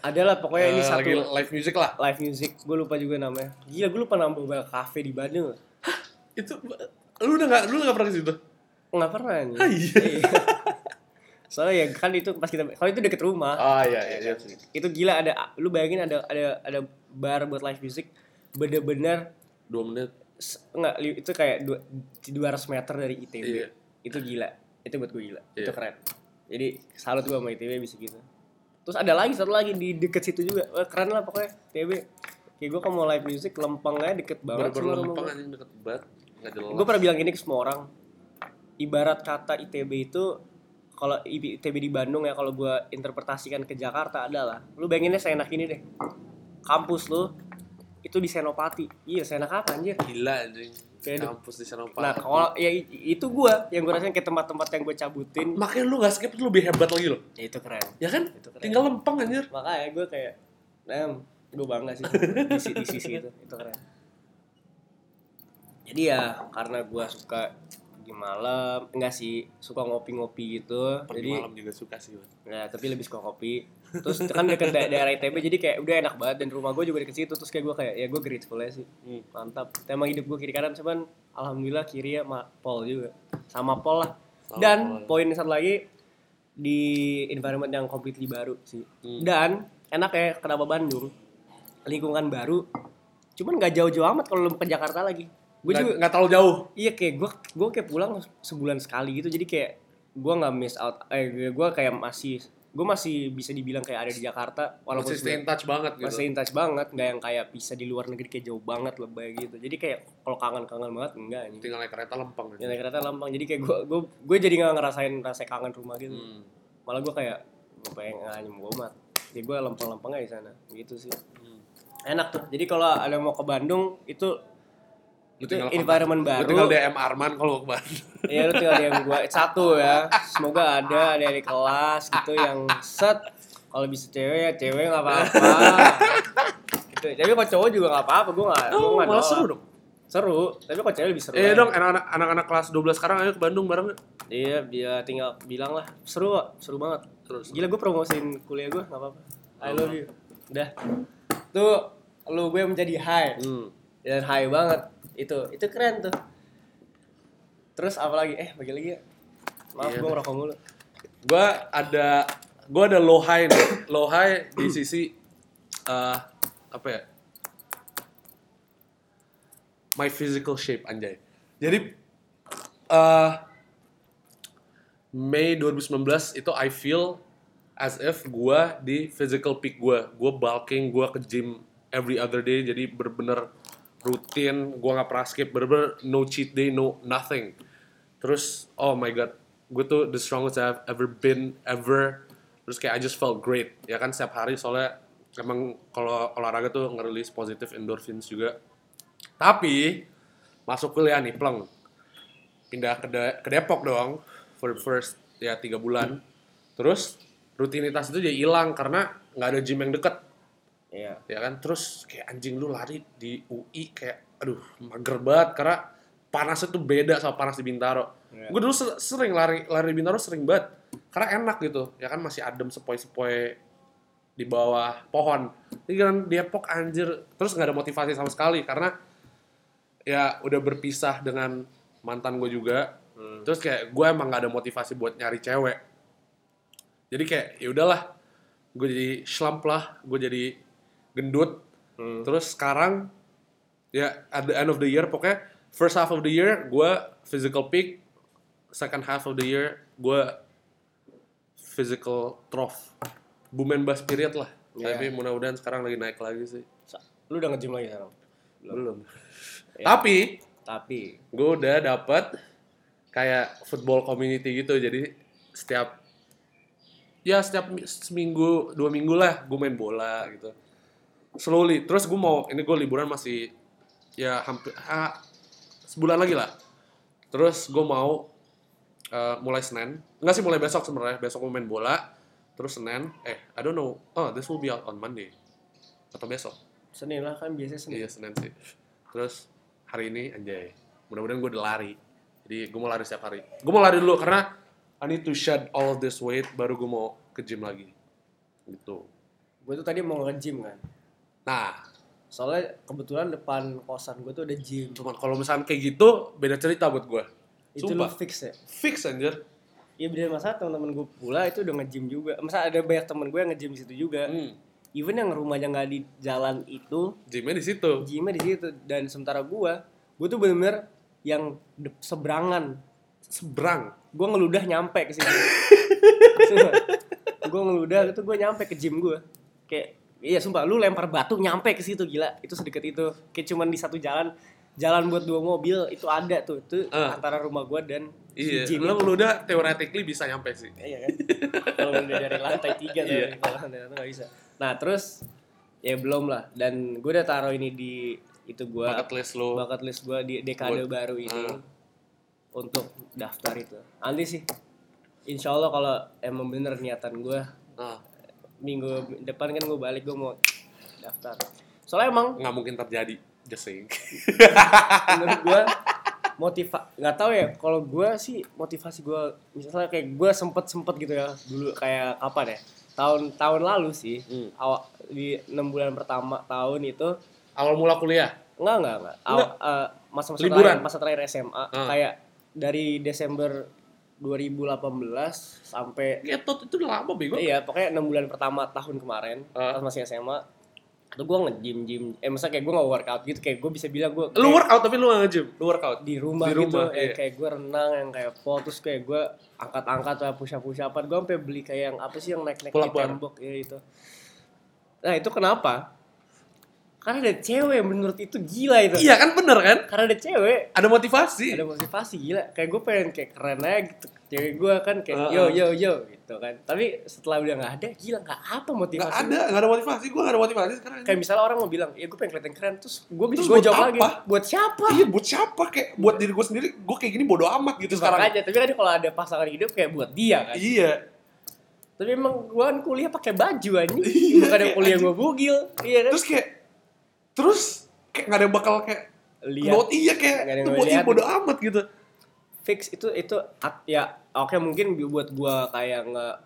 Adalah pokoknya ini Eh, satu. lagi live music lah. Live music gue lupa juga namanya. Gila gue lupa nama beberapa cafe di Bandung. Itu lu udah nggak lu nggak pernah ke situ nggak pernah nih Ah, iya. soalnya ya kan itu pas kita kalau itu deket rumah. Ah iya iya, iya itu gila ada lu bayangin ada ada ada bar buat live music bener-bener dua menit. li- itu kayak dua, 200 meter dari ITB Iya. itu gila. Itu buat gue gila. Itu Iya. keren. Jadi salut gue sama ITB bisa gitu. Terus ada lagi satu lagi di deket situ juga. Wah, keren lah pokoknya ITB kayak gue kalau mau live music lempengnya deket banget lempeng anjing deket banget. Nggak gue pernah bilang gini ke semua orang ibarat kata ITB itu kalau ITB di Bandung ya kalau gue interpretasikan ke Jakarta adalah lu bayanginnya seenak ini deh. Kampus lu itu di Senopati. Iya seenak apa anjir? Gila anjing. Kayak kampus di sana nah kalau ya itu gue yang gue rasain kayak tempat-tempat yang gue cabutin. Makanya lu gak skip itu lebih hebat lagi loh. Ya itu keren. Ya kan? Itu keren. tinggal lempeng anjir. Makanya gue kayak damn gue bangga sih di, si- di sisi itu. Itu keren. Jadi ya karena gue suka di malam. Enggak sih suka ngopi-ngopi gitu. Pergi jadi malam juga suka sih ya tapi lebih suka kopi terus kan deket da- daerah ITB jadi kayak udah enak banget. Dan rumah gue juga deket situ. Terus kayak gue kayak ya gue grateful aja sih. Hmm. mantap. Emang hidup gue kiri kanan cuman alhamdulillah kiri ya ma Paul juga. Sama Paul lah. Sama dan Paul. poin satu lagi di environment yang completely baru sih. Hmm. dan enak ya kenapa Bandung. Lingkungan baru. Cuman nggak jauh-jauh amat kalau lu ke Jakarta lagi gue juga nggak terlalu jauh. Iya kayak gue gue kayak pulang sebulan sekali gitu. Jadi kayak gue nggak miss out eh gue kayak masih gue masih bisa dibilang kayak ada di Jakarta walaupun masih stay in touch banget gitu. masih in touch banget nggak yang kayak bisa di luar negeri kayak jauh banget lebay gitu. Jadi kayak kalau kangen-kangen banget enggak anjing. Tinggal naik kereta lempeng ya naik kereta lempeng. Jadi kayak gue gue gue jadi nggak ngerasain rasa kangen rumah gitu. Hmm. malah gue kayak gue pengen nganyem gue mat jadi gue lempeng-lempengnya di sana. Gitu sih. Hmm. enak tuh. Jadi kalau ada yang mau ke Bandung itu Lu tinggal environment kontak- baru lu tinggal DM Arman kalau ke Bandung Iya lu tinggal DM gue satu ya. Semoga ada ada di kelas gitu yang set. Kalau bisa cewek ya cewek nggak apa-apa. gitu. Tapi kalau cowok juga nggak apa-apa. Gue nggak. oh nggak malah seru dong Seru. Tapi kalau cewek lebih seru. eh aja. dong anak-anak anak-anak kelas 12 sekarang ayo ke Bandung bareng. Iya dia tinggal bilang lah. Seru kok. Seru banget. terus Gila gue promosiin kuliah gue nggak apa-apa. I love you. Udah. Tuh lu gue menjadi high hmm. dan high banget itu itu keren tuh. Terus apa lagi? Eh bagi lagi ya. Maaf Iya, gue ngerokok mulu. Gue ada gue ada low high nih. Low high di sisi eh apa ya? My physical shape anjay. Jadi eh Mei 2019 itu I feel as if gue di physical peak gue gue bulking gue ke gym every other day. Jadi bener-bener rutin gue nggak pernah skip bener-bener no cheat day no nothing. Terus oh my god gue tuh the strongest I've ever been ever. Terus kayak I just felt great ya kan setiap hari. Soalnya emang kalau olahraga tuh ngerilis positive endorphins juga. Tapi masuk kuliah nih pleng. Pindah ke, De- ke Depok dong for the first ya tiga bulan. Terus rutinitas itu jadi hilang karena nggak ada gym yang deket iya ya kan terus kayak anjing lu lari di UI kayak aduh mager banget karena panasnya tuh beda sama panas di Bintaro Iya. gue dulu ser- sering lari lari di Bintaro sering banget karena enak gitu ya kan masih adem sepoi-sepoi di bawah pohon. Ini kan Depok anjir terus nggak ada motivasi sama sekali karena ya udah berpisah dengan mantan gue juga. Terus kayak gue emang nggak ada motivasi buat nyari cewek. Jadi kayak ya udahlah, gue jadi slump lah, gue jadi gendut. Hmm. Terus sekarang ya at the end of the year pokoknya first half of the year gue physical peak, second half of the year gue physical trough. Boom and bust period lah. Iya. Tapi mudah-mudahan sekarang lagi naik lagi sih. Lu udah nge-gym lagi sekarang? Belum. Ya. Tapi Tapi gue udah dapet kayak football community gitu jadi setiap ya setiap mi- seminggu dua minggu lah gue main bola gitu slowly terus gue mau ini gue liburan masih ya hampir ah, sebulan lagi lah terus gue mau eh, mulai senin enggak sih mulai besok sebenarnya besok gue main bola terus senin eh I don't know oh this will be out on Monday atau besok Senin lah kan biasanya Senin. Iya Senin sih. Terus hari ini anjay. Mudah-mudahan gue udah lari. Jadi gue mau lari setiap hari. Gue mau lari dulu karena I need to shed all of this weight baru gue mau ke gym lagi. Gitu. Gue tuh tadi mau nge-gym kan. Nah, Soalnya kebetulan depan kosan gue tuh ada gym. cuman kalau misalnya kayak gitu beda cerita buat gue. Itu lu fix ya? Fix anjir. Iya bener masalah teman-teman gue pula itu udah nge-gym juga. Masa ada banyak temen gue yang nge-gym di situ juga. Hmm. Even yang rumahnya nggak di jalan itu, Gymnya di situ. gymnya di situ. Dan sementara gue, gue tuh bener-bener yang seberangan. Seberang. Gue ngeludah nyampe ke situ. gue ngeludah itu gue nyampe ke gym gue. Kayak iya sumpah lu lempar batu nyampe ke situ gila. Itu sedekat itu. Kayak cuman di satu jalan jalan buat dua mobil itu ada tuh itu Eh. antara rumah gue dan si Iya. gym Lo itu. udah theoretically bisa nyampe sih. Iya kan? Kalau udah dari lantai tiga tuh, Iya. kalau lantai satu nggak bisa. Nah terus ya belum lah. Dan gue udah taruh ini di itu gue Bucket list lo. bucket list gue di dekade Buat- baru ini Ah. untuk daftar itu. Nanti sih, insya Allah kalau emang bener niatan gue Nah, minggu depan kan gue balik gue mau daftar. Soalnya emang nggak mungkin terjadi. Just saying. menurut gue motiva nggak tahu ya kalau gue sih motivasi gue misalnya kayak gue sempet sempet gitu ya dulu kayak kapan ya tahun tahun lalu sih Hmm. awal di enam bulan pertama tahun itu Awal mula kuliah. enggak enggak enggak Awal- eh, masa-masa Liburan. terakhir masa terakhir SMA Ah. kayak dari Desember 2018 sampai Ngetot itu udah lama bego. iya pokoknya enam bulan pertama tahun kemarin pas masih SMA itu gue nge-gym gym eh masa kayak gue nggak workout gitu kayak gue bisa bilang gue Lu workout tapi lu nggak nge-gym. Lu workout. di rumah, Di gitu rumah, yang iya. kayak gue renang yang kayak pol terus kayak gue angkat-angkat lah push up push upan gue sampai beli kayak yang apa sih yang naik naik di tembok ya itu nah itu kenapa karena ada cewek menurut itu gila itu Iya kan bener kan? karena ada cewek Ada motivasi. ada motivasi gila kayak gue pengen kayak keren aja gitu cewek gue kan kayak Heeh. yo yo yo gitu kan tapi setelah udah nggak ada gila nggak apa Gak motivasi ada, gak ada motivasi. Gue gak ada motivasi sekarang. kayak misalnya orang mau bilang ya gue pengen kelihatan keren terus gue bisa gue jawab lagi apa? buat siapa Iya buat siapa kayak buat diri gue sendiri gue kayak gini bodo amat gitu sekarang. aja tapi kan kalau ada pasangan hidup kayak buat dia kan Iya. Tapi emang gua kan kuliah pakai baju anjing. Iya, Bukan kuliah gua bugil. Iya kan? Terus kayak terus kayak gak ada yang bakal kayak lihat buat iya kayak itu buat iya bodo amat gitu. fix itu itu ya oke mungkin bi- buat gua kayak nggak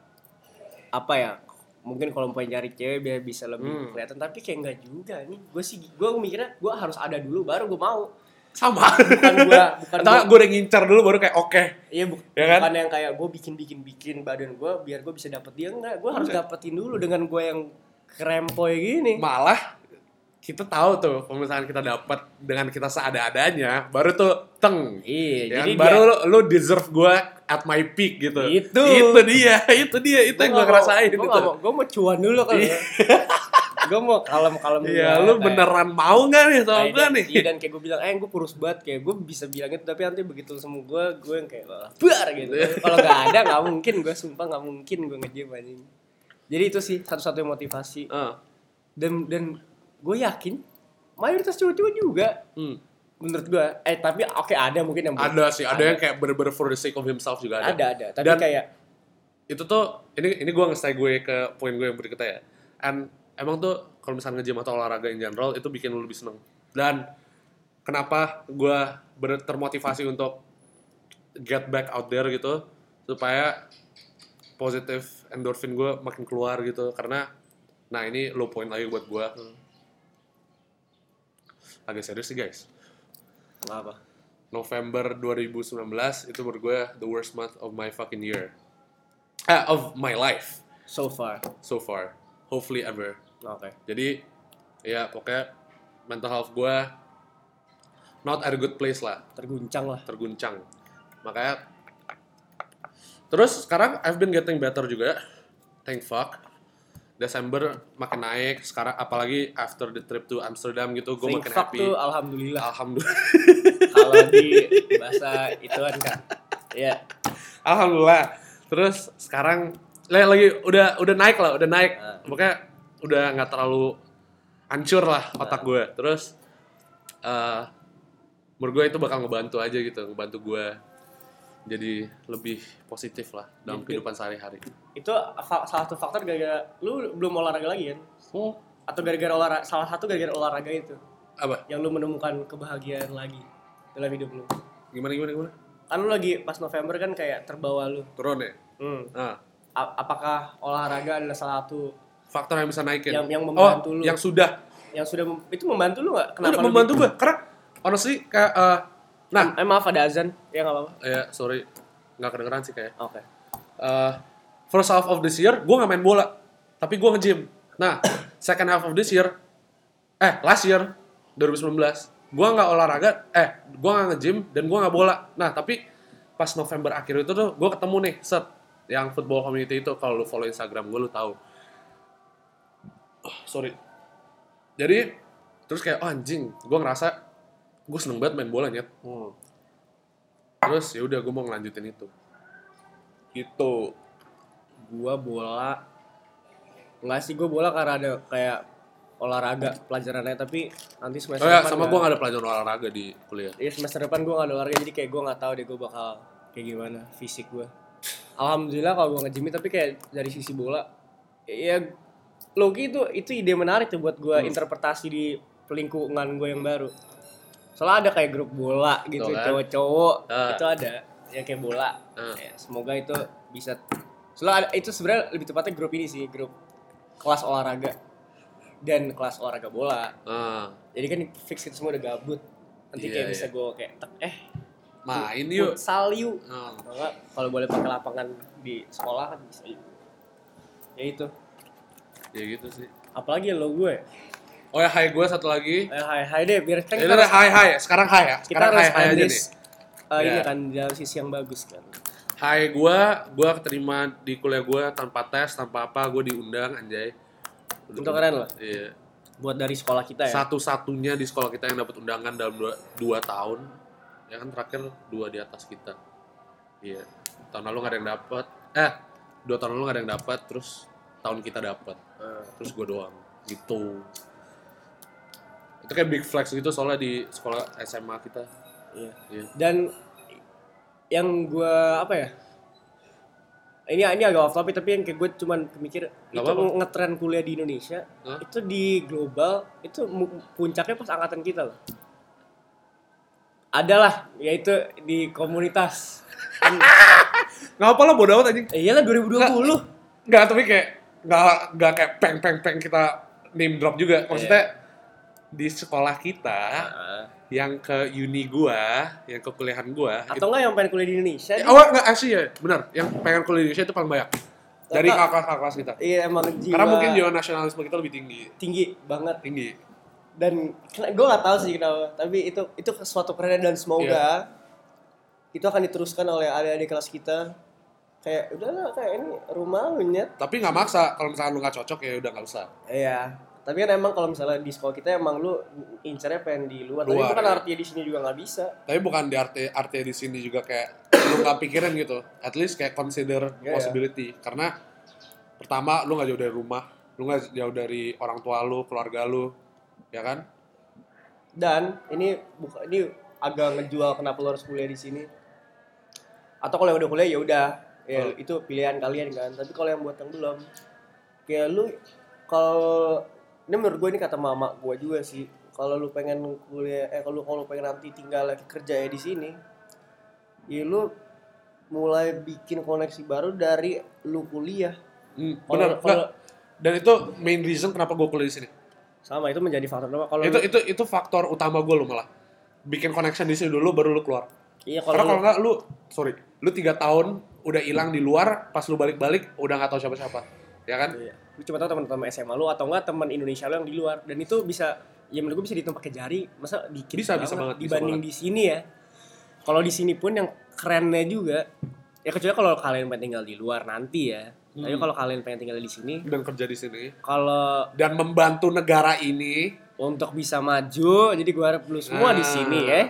apa ya mungkin kalau mau nyari cewek biar bisa lebih Hmm. kelihatan tapi kayak nggak juga nih gue sih gue mikirnya gue harus ada dulu baru gue mau Sama. bukan gue bukan Atau gue udah ngincar dulu baru kayak oke. iya bu- Ya kan? bukan yang kayak gue bikin bikin bikin badan gue biar gue bisa dapet dia enggak gue harus dapetin dulu dengan gue yang krempoy gini Malah kita tahu tuh kalau kita dapat dengan kita seada-adanya baru tuh teng. iya Ya jadi kan? baru lu, lu deserve gue at my peak gitu. Itu. Itu dia, itu dia, itu yang gue ngerasain gue mau gue mau cuan dulu kan gue mau kalem kalem Iya, lu beneran mau nggak nih sama gue nih? Iya dan kayak gue bilang, eh gue kurus banget kayak gue bisa bilang itu tapi nanti begitu semua gue gue yang kayak "Wah, bar gitu. Kalau nggak ada nggak mungkin gue sumpah nggak mungkin gue ngejim anjing. Jadi itu sih satu-satunya motivasi Ah, dan dan gue yakin mayoritas cowok-cowok juga hmm. menurut gue. Eh tapi oke ada mungkin yang Ada sih, ada, yang kayak bener-bener for the sake of himself juga ada. ada ada tapi Dan- kayak Itu tuh, ini ini gue nge gue ke poin gue yang berikutnya ya. And emang tuh kalau misalnya nge-gym atau olahraga in general itu bikin lu lebih seneng. Dan kenapa gue bener termotivasi untuk get back out there gitu supaya positif endorphin gue makin keluar gitu karena Nah ini low point lagi buat gue. Hmm. Agak serius sih guys. Nggak apa. November 2019 itu menurut gue the worst month of my fucking year. Eh, of my life So far. so far. Hopefully ever. Oke. Jadi ya pokoknya mental health gue not at a good place lah, Terguncang lah. terguncang. Makanya terus sekarang I've been getting better juga. Thank fuck. Desember makin naik, sekarang apalagi after the trip to Amsterdam gitu gue makin happy. tuh alhamdulillah. Alhamdulillah. Kalau di bahasa ituan kan. Iya. Alhamdulillah. Terus sekarang le- lagi udah udah naik lah, udah naik. Ah. Makanya udah nggak terlalu hancur lah otak gue. Terus eh menurut gue itu bakal ngebantu aja gitu, ngebantu gue jadi lebih positif lah dalam Jadi- kehidupan sehari-hari. Itu salah satu faktor gara-gara lu belum olahraga lagi kan? Oh, Atau gara-gara olahraga salah satu gara-gara olahraga itu apa? yang lu menemukan kebahagiaan lagi dalam hidup lu. Gimana gimana gimana? Kan lu lagi pas November kan kayak terbawa lu. Turun ya? Hmm. Nah, A- apakah olahraga adalah salah satu faktor yang bisa naikin. Yang- yang membantu oh, lu. yang sudah. yang sudah mem- itu membantu lu nggak? Udah lu membantu bi- gue. Karena honestly kayak eh, nah, Eh maaf ada azan. Ya nggak apa-apa. ya sorry nggak kedengeran sih kayak. Oke. uh, first half of this year gue nggak main bola tapi gue nge-gym nah second half of this year eh last year 2019 gue nggak olahraga eh gue nggak nge-gym dan gue nggak bola nah tapi pas November akhir itu tuh gue ketemu nih set yang football community itu kalau lu follow Instagram gue lu tahu Oh, sorry jadi terus kayak oh anjing gue ngerasa gue seneng banget main bola nyet Hmm. terus ya udah gue mau ngelanjutin itu gitu Gua bola Enggak sih, gue bola karena ada kayak olahraga pelajarannya tapi nanti semester Oh ya, depan sama nggak- gue gak ada pelajaran olahraga di kuliah. Iya semester depan gue gak ada olahraga jadi kayak gue gak tahu deh gue bakal kayak gimana fisik gue. Alhamdulillah kalau gue nge tapi kayak dari sisi bola ya Logi itu itu ide menarik tuh buat gue Hmm. interpretasi di lingkungan gue yang baru. Soalnya ada kayak grup bola gitu kan. cowok-cowok Ah. itu ada ya kayak bola. Ah. Ya, semoga itu bisa. Soalnya ada, itu sebenarnya lebih tepatnya grup ini sih grup kelas olahraga dan kelas olahraga bola Ah, jadi kan fix kita semua udah gabut nanti Iya, kayak bisa iya. gue kayak tek, eh main yuk. futsal yuk Atau enggak kalau boleh pakai lapangan di sekolah kan bisa yuk ya itu ya gitu sih. apalagi lo gue Oh ya, hai gue satu lagi. eh, hai hai deh biar kan Ini kita, udah hai hai. Sekarang hai ya. kita Sekarang harus hai hai aja nih. eh, ini Ya. kan dalam sisi yang bagus kan Hai gue, gue keterima di kuliah gue tanpa tes, tanpa apa, gue diundang anjay. itu keren loh Iya. buat dari sekolah kita ya Satu-satunya di sekolah kita yang dapat undangan dalam dua, dua tahun. Ya kan terakhir dua di atas kita. Iya. Tahun lalu gak ada yang dapat. Eh, dua tahun lalu gak ada yang dapat, terus tahun kita dapat. Eh, terus gue doang gitu itu kayak big flex gitu soalnya di sekolah SMA kita. Iya. Iya. dan yang gue apa ya ini ini agak off topic tapi yang kayak gue cuman mikir Gak itu ngetren kuliah di Indonesia Hah? itu di global itu puncaknya pas angkatan kita loh. Adalah yaitu di komunitas. Nggak apa lah bodo amat anjing? Eh, iyalah 2020 nggak tapi kayak nggak nggak kayak peng peng peng kita name drop juga. Maksudnya di sekolah kita Nah, yang ke uni gua yang ke kuliahan gua atau enggak yang pengen kuliah di Indonesia Eh, oh nggak asli ya benar. Yang pengen kuliah di Indonesia itu paling banyak. Dari Kakak. kakak kakak kelas kita. Iya emang jiwa karena mungkin jiwa nasionalisme kita lebih tinggi. Tinggi banget. Tinggi. Dan gue gak tahu sih kenapa tapi itu itu suatu keren dan semoga itu akan diteruskan oleh adik-adik kelas kita. Kayak udahlah kayak ini rumah lu nyet. Tapi nggak maksa. Kalau misalkan lu nggak cocok ya udah nggak usah. Iya tapi kan emang kalau misalnya di sekolah kita emang lu incernya pengen di luar, tapi Luar, bukan ya. artinya di sini juga nggak bisa. Tapi bukan di arti arti di sini juga kayak lu nggak pikirin gitu. At least kayak consider Iya, possibility. Karena pertama lu nggak jauh dari rumah lu nggak jauh dari orang tua lu keluarga lu ya kan? Dan ini buka ini agak ngejual kenapa lu harus kuliah di sini. Atau kalau yang udah kuliah ya udah. Ya Oh. itu pilihan kalian kan. Tapi kalau yang buat yang belum kayak lu kalau ini menurut gue ini kata mama gue juga sih kalau lu pengen kuliah eh kalau lu kalau pengen nanti tinggal lagi kerja ya di sini ya lu mulai bikin koneksi baru dari lu kuliah hmm, kalau benar kalau Dan itu main reason kenapa gue kuliah di sini. sama itu menjadi faktor utama kalau Itu lu- itu itu faktor utama gue lo malah. Bikin connection di sini dulu baru lu keluar. iya Karena kalau kalau lu- nggak lu sorry, lu tiga tahun udah hilang di luar, pas lu balik-balik udah nggak tahu siapa-siapa, ya kan? Iya. Lu cuma tahu teman-teman SMA lu atau enggak teman Indonesia lu yang di luar dan itu bisa ya menurut gue bisa dihitung pakai jari masa dikit Bisa, bisa banget, bisa dibanding banget. di sini ya kalau di sini pun yang kerennya juga ya kecuali kalau kalian pengen tinggal di luar nanti ya tapi Hmm. kalau kalian pengen tinggal di sini Dan kerja di sini kalau dan membantu negara ini untuk bisa maju jadi gua harap lu semua di Ah. sini ya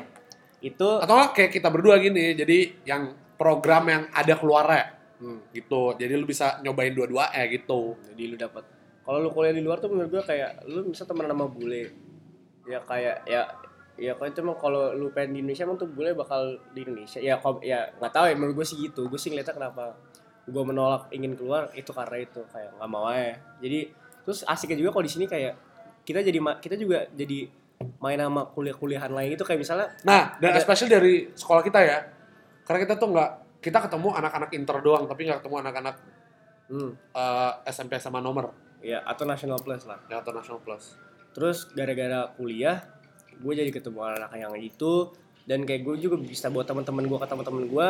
itu atau kayak kita berdua gini, jadi yang program yang ada keluarnya hmm, gitu. Jadi lu bisa nyobain dua-dua eh gitu. jadi lu dapat kalau lu kuliah di luar tuh menurut gua kayak lu bisa temenan sama bule ya kayak ya ya kalau itu emang kalau lu pengen di Indonesia emang tuh bule bakal di Indonesia ya kok ya nggak tahu ya menurut gue sih gitu gue sih ngeliatnya kenapa gue menolak ingin keluar itu karena itu kayak nggak mau aja jadi terus asiknya juga kalau di sini kayak kita jadi kita juga jadi main sama kuliah-kuliahan lain itu kayak misalnya Nah, dan Ada- especially dari sekolah kita ya. Karena kita tuh nggak kita ketemu anak-anak inter doang, tapi nggak ketemu anak-anak hmm, eh, SMP sama nomor ya atau national plus lah. Ya, atau national plus. terus gara-gara kuliah gue jadi ketemu anak yang itu dan kayak gue juga bisa buat teman-teman gue ke teman-teman gue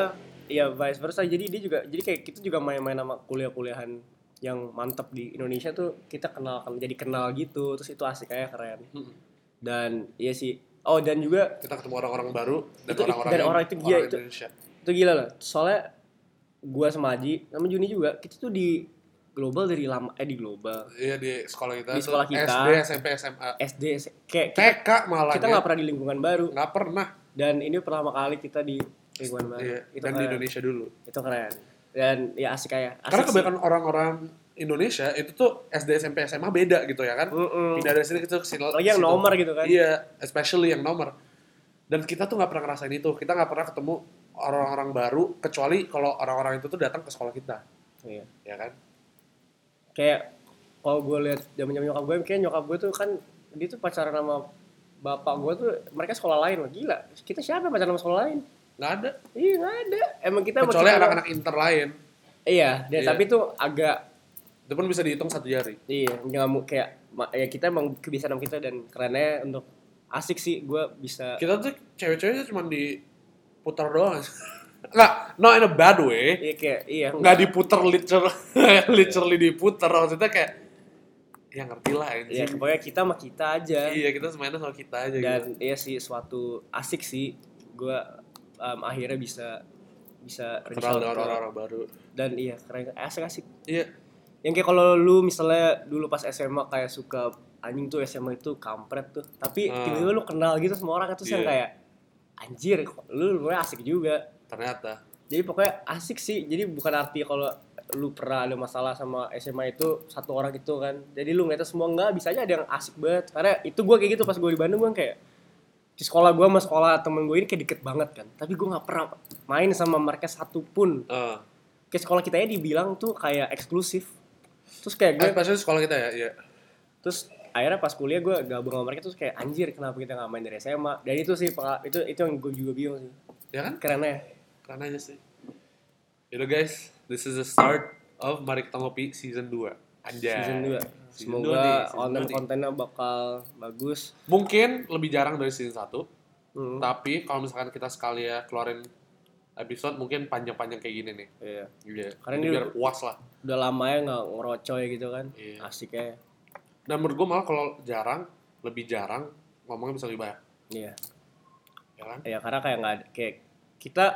ya vice versa. Jadi dia juga jadi kayak kita juga main-main sama kuliah-kuliahan yang mantep di Indonesia tuh kita kenal kan jadi kenal gitu. Terus itu asik kayak keren. Hmm. dan iya sih. Oh dan juga Kita ketemu orang-orang baru dan Itu- orang-orang dan yang- orang itu dia, itu- Indonesia. itu gila lah soalnya gue sama Aji sama Juni juga kita tuh di global dari lama eh di global Iya di sekolah kita. Di sekolah kita. SD, SMP, SMA. SD kayak kita TK malah kita ya. nggak pernah di lingkungan baru nggak pernah. dan ini pertama kali kita di lingkungan baru Iya, itu dan di. Indonesia dulu. itu keren dan ya asik kayak asik Karena kebanyakan orang-orang Indonesia itu tuh SD, SMP, SMA beda gitu ya kan. Mm-mm. Pindah dari sini ke sini. lagi yang nomor gitu kan Iya, especially yang nomor. Dan kita tuh nggak pernah ngerasain itu. Kita nggak pernah ketemu orang-orang baru kecuali kalau orang-orang itu tuh datang ke sekolah kita, Iya. ya kan? kayak kalau gue lihat zaman zaman nyokap gue kayak nyokap gue tuh kan dia tuh pacaran sama bapak gue tuh mereka sekolah lain loh gila kita siapa yang pacaran sama sekolah lain Nggak ada. iya nggak ada emang kita Kecuali anak-anak inter lain. iya dia Iya. tapi tuh agak Itu pun bisa dihitung satu jari. iya nggak kayak ya kita emang kebiasaan kita dan kerennya untuk asik sih gue bisa Kita tuh cewek-ceweknya cuma diputar doang. Nggak, no in a bad way. iya kayak iya Nggak diputer literally, literally diputer. Maksudnya kayak, ya ngerti lah Iya, anjing. pokoknya kita sama kita aja. Iya, kita semainnya sama kita aja Dan gitu. iya sih suatu asik sih gue akhirnya bisa bisa Kenal dengan orang-orang baru. dan iya keren asik asik. Iya, Yang kayak kalau lu misalnya dulu pas SMA kayak suka anjing tuh SMA itu kampret tuh. Tapi Ah. tiba-tiba lu kenal gitu sama orang terus yang Iya. kayak anjir lu lu asik juga. ternyata. Jadi pokoknya asik sih. Jadi bukan arti kalau lu pernah ada masalah sama SMA itu satu orang gitu kan. Jadi lu ngeliatnya semua enggak bisa aja ada yang asik banget. Karena itu gue kayak gitu pas gue di Bandung gue kayak di sekolah gue sama sekolah temen gue ini kayak deket banget kan. Tapi gue nggak pernah main sama mereka satu pun. Eh, Kayak sekolah kita ya dibilang tuh kayak eksklusif. Terus kayak gue sekolah kita ya, iya. terus akhirnya pas kuliah gue gabung sama mereka terus kayak anjir kenapa kita nggak main dari SMA. Dan itu sih itu itu yang gue juga bingung sih. Ya kan? Kerennya. Keren aja sih. Yaudah guys, this is the start of Mari Kita Ngopi season 2. Anjay. season 2 Season semoga dua dua nih. kontennya bakal bagus Mungkin lebih jarang dari season 1, hmm. tapi kalau misalkan kita sekali ya keluarin episode mungkin panjang-panjang kayak gini nih. iya Iya. Karena Jadi ini biar puas lah. udah lama ya nggak ngerocoy gitu kan Iya. asik ya Dan menurut gue malah kalau jarang, lebih jarang ngomongnya bisa lebih banyak. iya Ya kan? ya karena kayak nggak kayak kita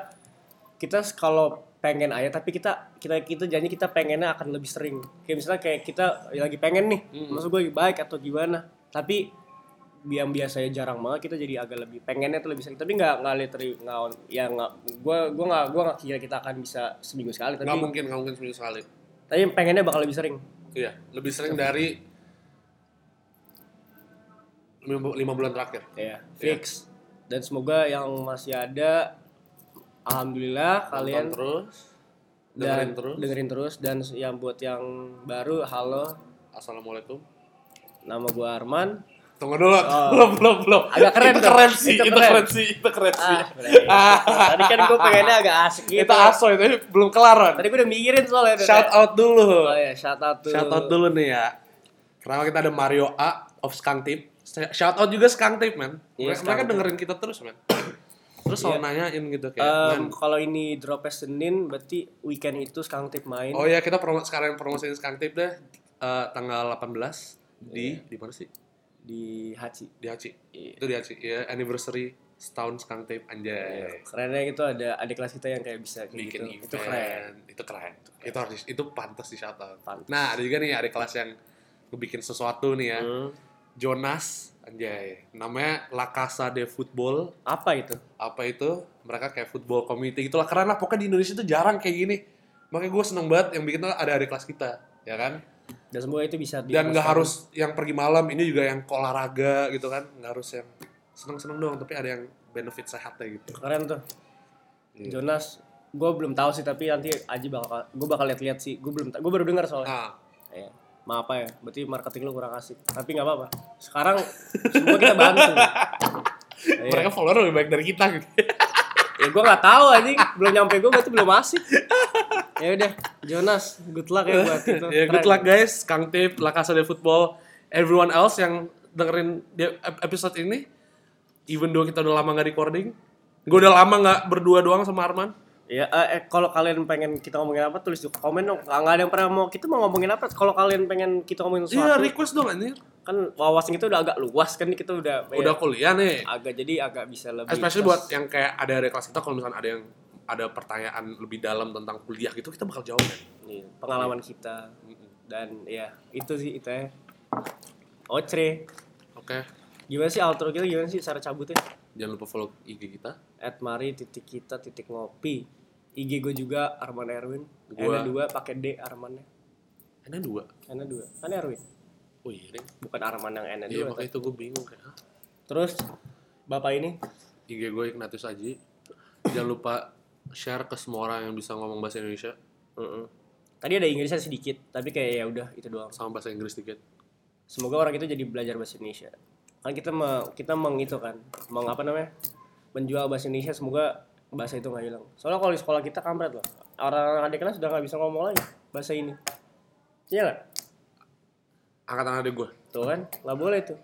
kita kalau pengen aja tapi kita kita kita janji kita pengennya akan lebih sering kayak misalnya kayak kita lagi pengen nih Hmm. maksud gue lagi baik atau gimana tapi yang biasanya jarang banget kita jadi agak lebih pengennya tuh lebih sering tapi nggak nggak literally nggak ya nggak gue gue nggak gue nggak kira kita akan bisa seminggu sekali tapi Nggak mungkin, nggak mungkin seminggu sekali. tapi pengennya bakal lebih sering Iya, lebih sering dari lima, bu- lima bulan terakhir. ya fix dan semoga yang masih ada alhamdulillah kalian Nonton terus, dan dengerin terus. dengerin terus dan yang buat yang baru halo Assalamualaikum. nama gua Arman Tunggu dulu, Oh. belum, belum, belum. Agak keren itu tuh. keren sih, Itu itu keren. keren sih, itu keren sih. Ah. Tadi kan gue pengennya agak asik gitu. Itu aso itu belum kelar, Ron. Tadi gue udah mikirin soalnya. Shout out dulu. Oh ya, shout out tuh. Shout out dulu nih ya. Pertama kita ada Mario A of Skang Tip. Shout out juga Skang Tip, man. Iya, Mereka, Skang mereka dengerin kita terus, man. Terus selalu Iya. nanyain gitu kayak, "Man, kalau ini dropnya Senin, berarti weekend itu sekarang tip main Oh ya kita promo sekarang promosiin Skang Tip deh eh, tanggal 18 di Iya. di mana sih? di Haji. Di Haci. Iya. Itu di Haci. Ya, anniversary setahun Skang Tip anjay. Kerennya itu ada adik kelas kita yang kayak bisa kayak Bikin gitu. event. Itu keren. Itu keren. Itu harus itu pantas di shout out. Pantas. Nah, ada juga nih adik kelas yang bikin sesuatu nih ya. Hmm. Jonas anjay. Namanya La Casa de Football. Apa itu? Apa itu? Mereka kayak football community itulah keren lah. Pokoknya di Indonesia tuh jarang kayak gini. Makanya gue seneng banget yang bikin ada adik kelas kita, ya kan? Dan semua itu bisa di dan nggak harus yang pergi malam ini juga yang olahraga gitu kan nggak harus yang seneng-seneng doang tapi ada yang benefit sehatnya gitu keren tuh. Iya. Jonas, gue belum tahu sih tapi nanti Aji bakal gue bakal lihat-lihat sih. Gue belum gue baru dengar soalnya. nah Ya, maaf apa ya, berarti marketing lu kurang asik. Tapi nggak apa-apa. Sekarang semua kita bantu. Iya. mereka follower lebih baik dari kita gitu ya gue nggak tahu anjing, belum nyampe gue berarti belum asik. Ya udah, Jonas, good luck ya buat itu. ya good luck guys Kang Tip La Casa de Football everyone else yang dengerin di episode ini even though kita udah lama nggak recording gue udah lama nggak berdua doang sama Arman Ya, eh, eh, kalau kalian pengen kita ngomongin apa tulis di komen dong. Nggak nggak ada yang pernah mau kita mau ngomongin apa. Kalau kalian pengen kita ngomongin iya sesuatu, request dong ini kan wawasan kita udah agak luas kan kita udah udah ya, kuliah nih agak jadi agak bisa lebih. especially buat yang kayak ada kelas kita kalau misalnya ada yang ada pertanyaan lebih dalam tentang kuliah gitu kita bakal jawab kan Iya, pengalaman kita dan ya itu sih itu ya. Oke gimana sih outro kita gimana sih cara cabutnya? Jangan lupa follow IG kita At mari titik kita titik ngopi. IG gue juga Arman Erwin. N dua pakai D Armannya. Ada dua. N dua. Kan Erwin. Oh iya deh. Bukan Arman yang Iya dua. makanya itu gue bingung kayak. "Hah? Terus bapak ini IG gue Ignatius Aji. Jangan lupa share ke semua orang yang bisa ngomong bahasa Indonesia Mm-mm. Tadi ada Inggrisnya sedikit, tapi kayak ya udah itu doang. sama bahasa Inggris dikit. Semoga orang itu jadi belajar bahasa Indonesia. Kan kita me, kita meng itu kan, meng apa namanya? Menjual bahasa Indonesia semoga bahasa itu nggak hilang. Soalnya kalau di sekolah kita kampret loh. Orang adik kelas sudah nggak bisa ngomong lagi bahasa ini. Iya nggak? Angkatan adik gue. Tuh kan, nggak boleh tuh.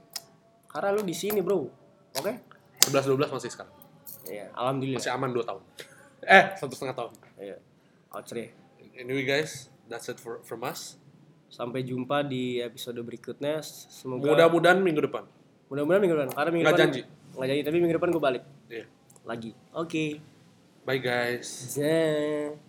Karena lu di sini bro, oke? 11-12 masih sekarang. Iya, alhamdulillah. Masih aman 2 tahun. Eh, satu setengah tahun. Iya. Ouch deh. Anyway guys, that's it for, from us. Sampai jumpa di episode berikutnya. Semoga Mudah-mudahan minggu depan. Mudah-mudahan minggu depan. Karena minggu Nggak depan janji. Nggak janji, tapi minggu depan gue balik Iya. lagi. Oke. Bye guys. Zah.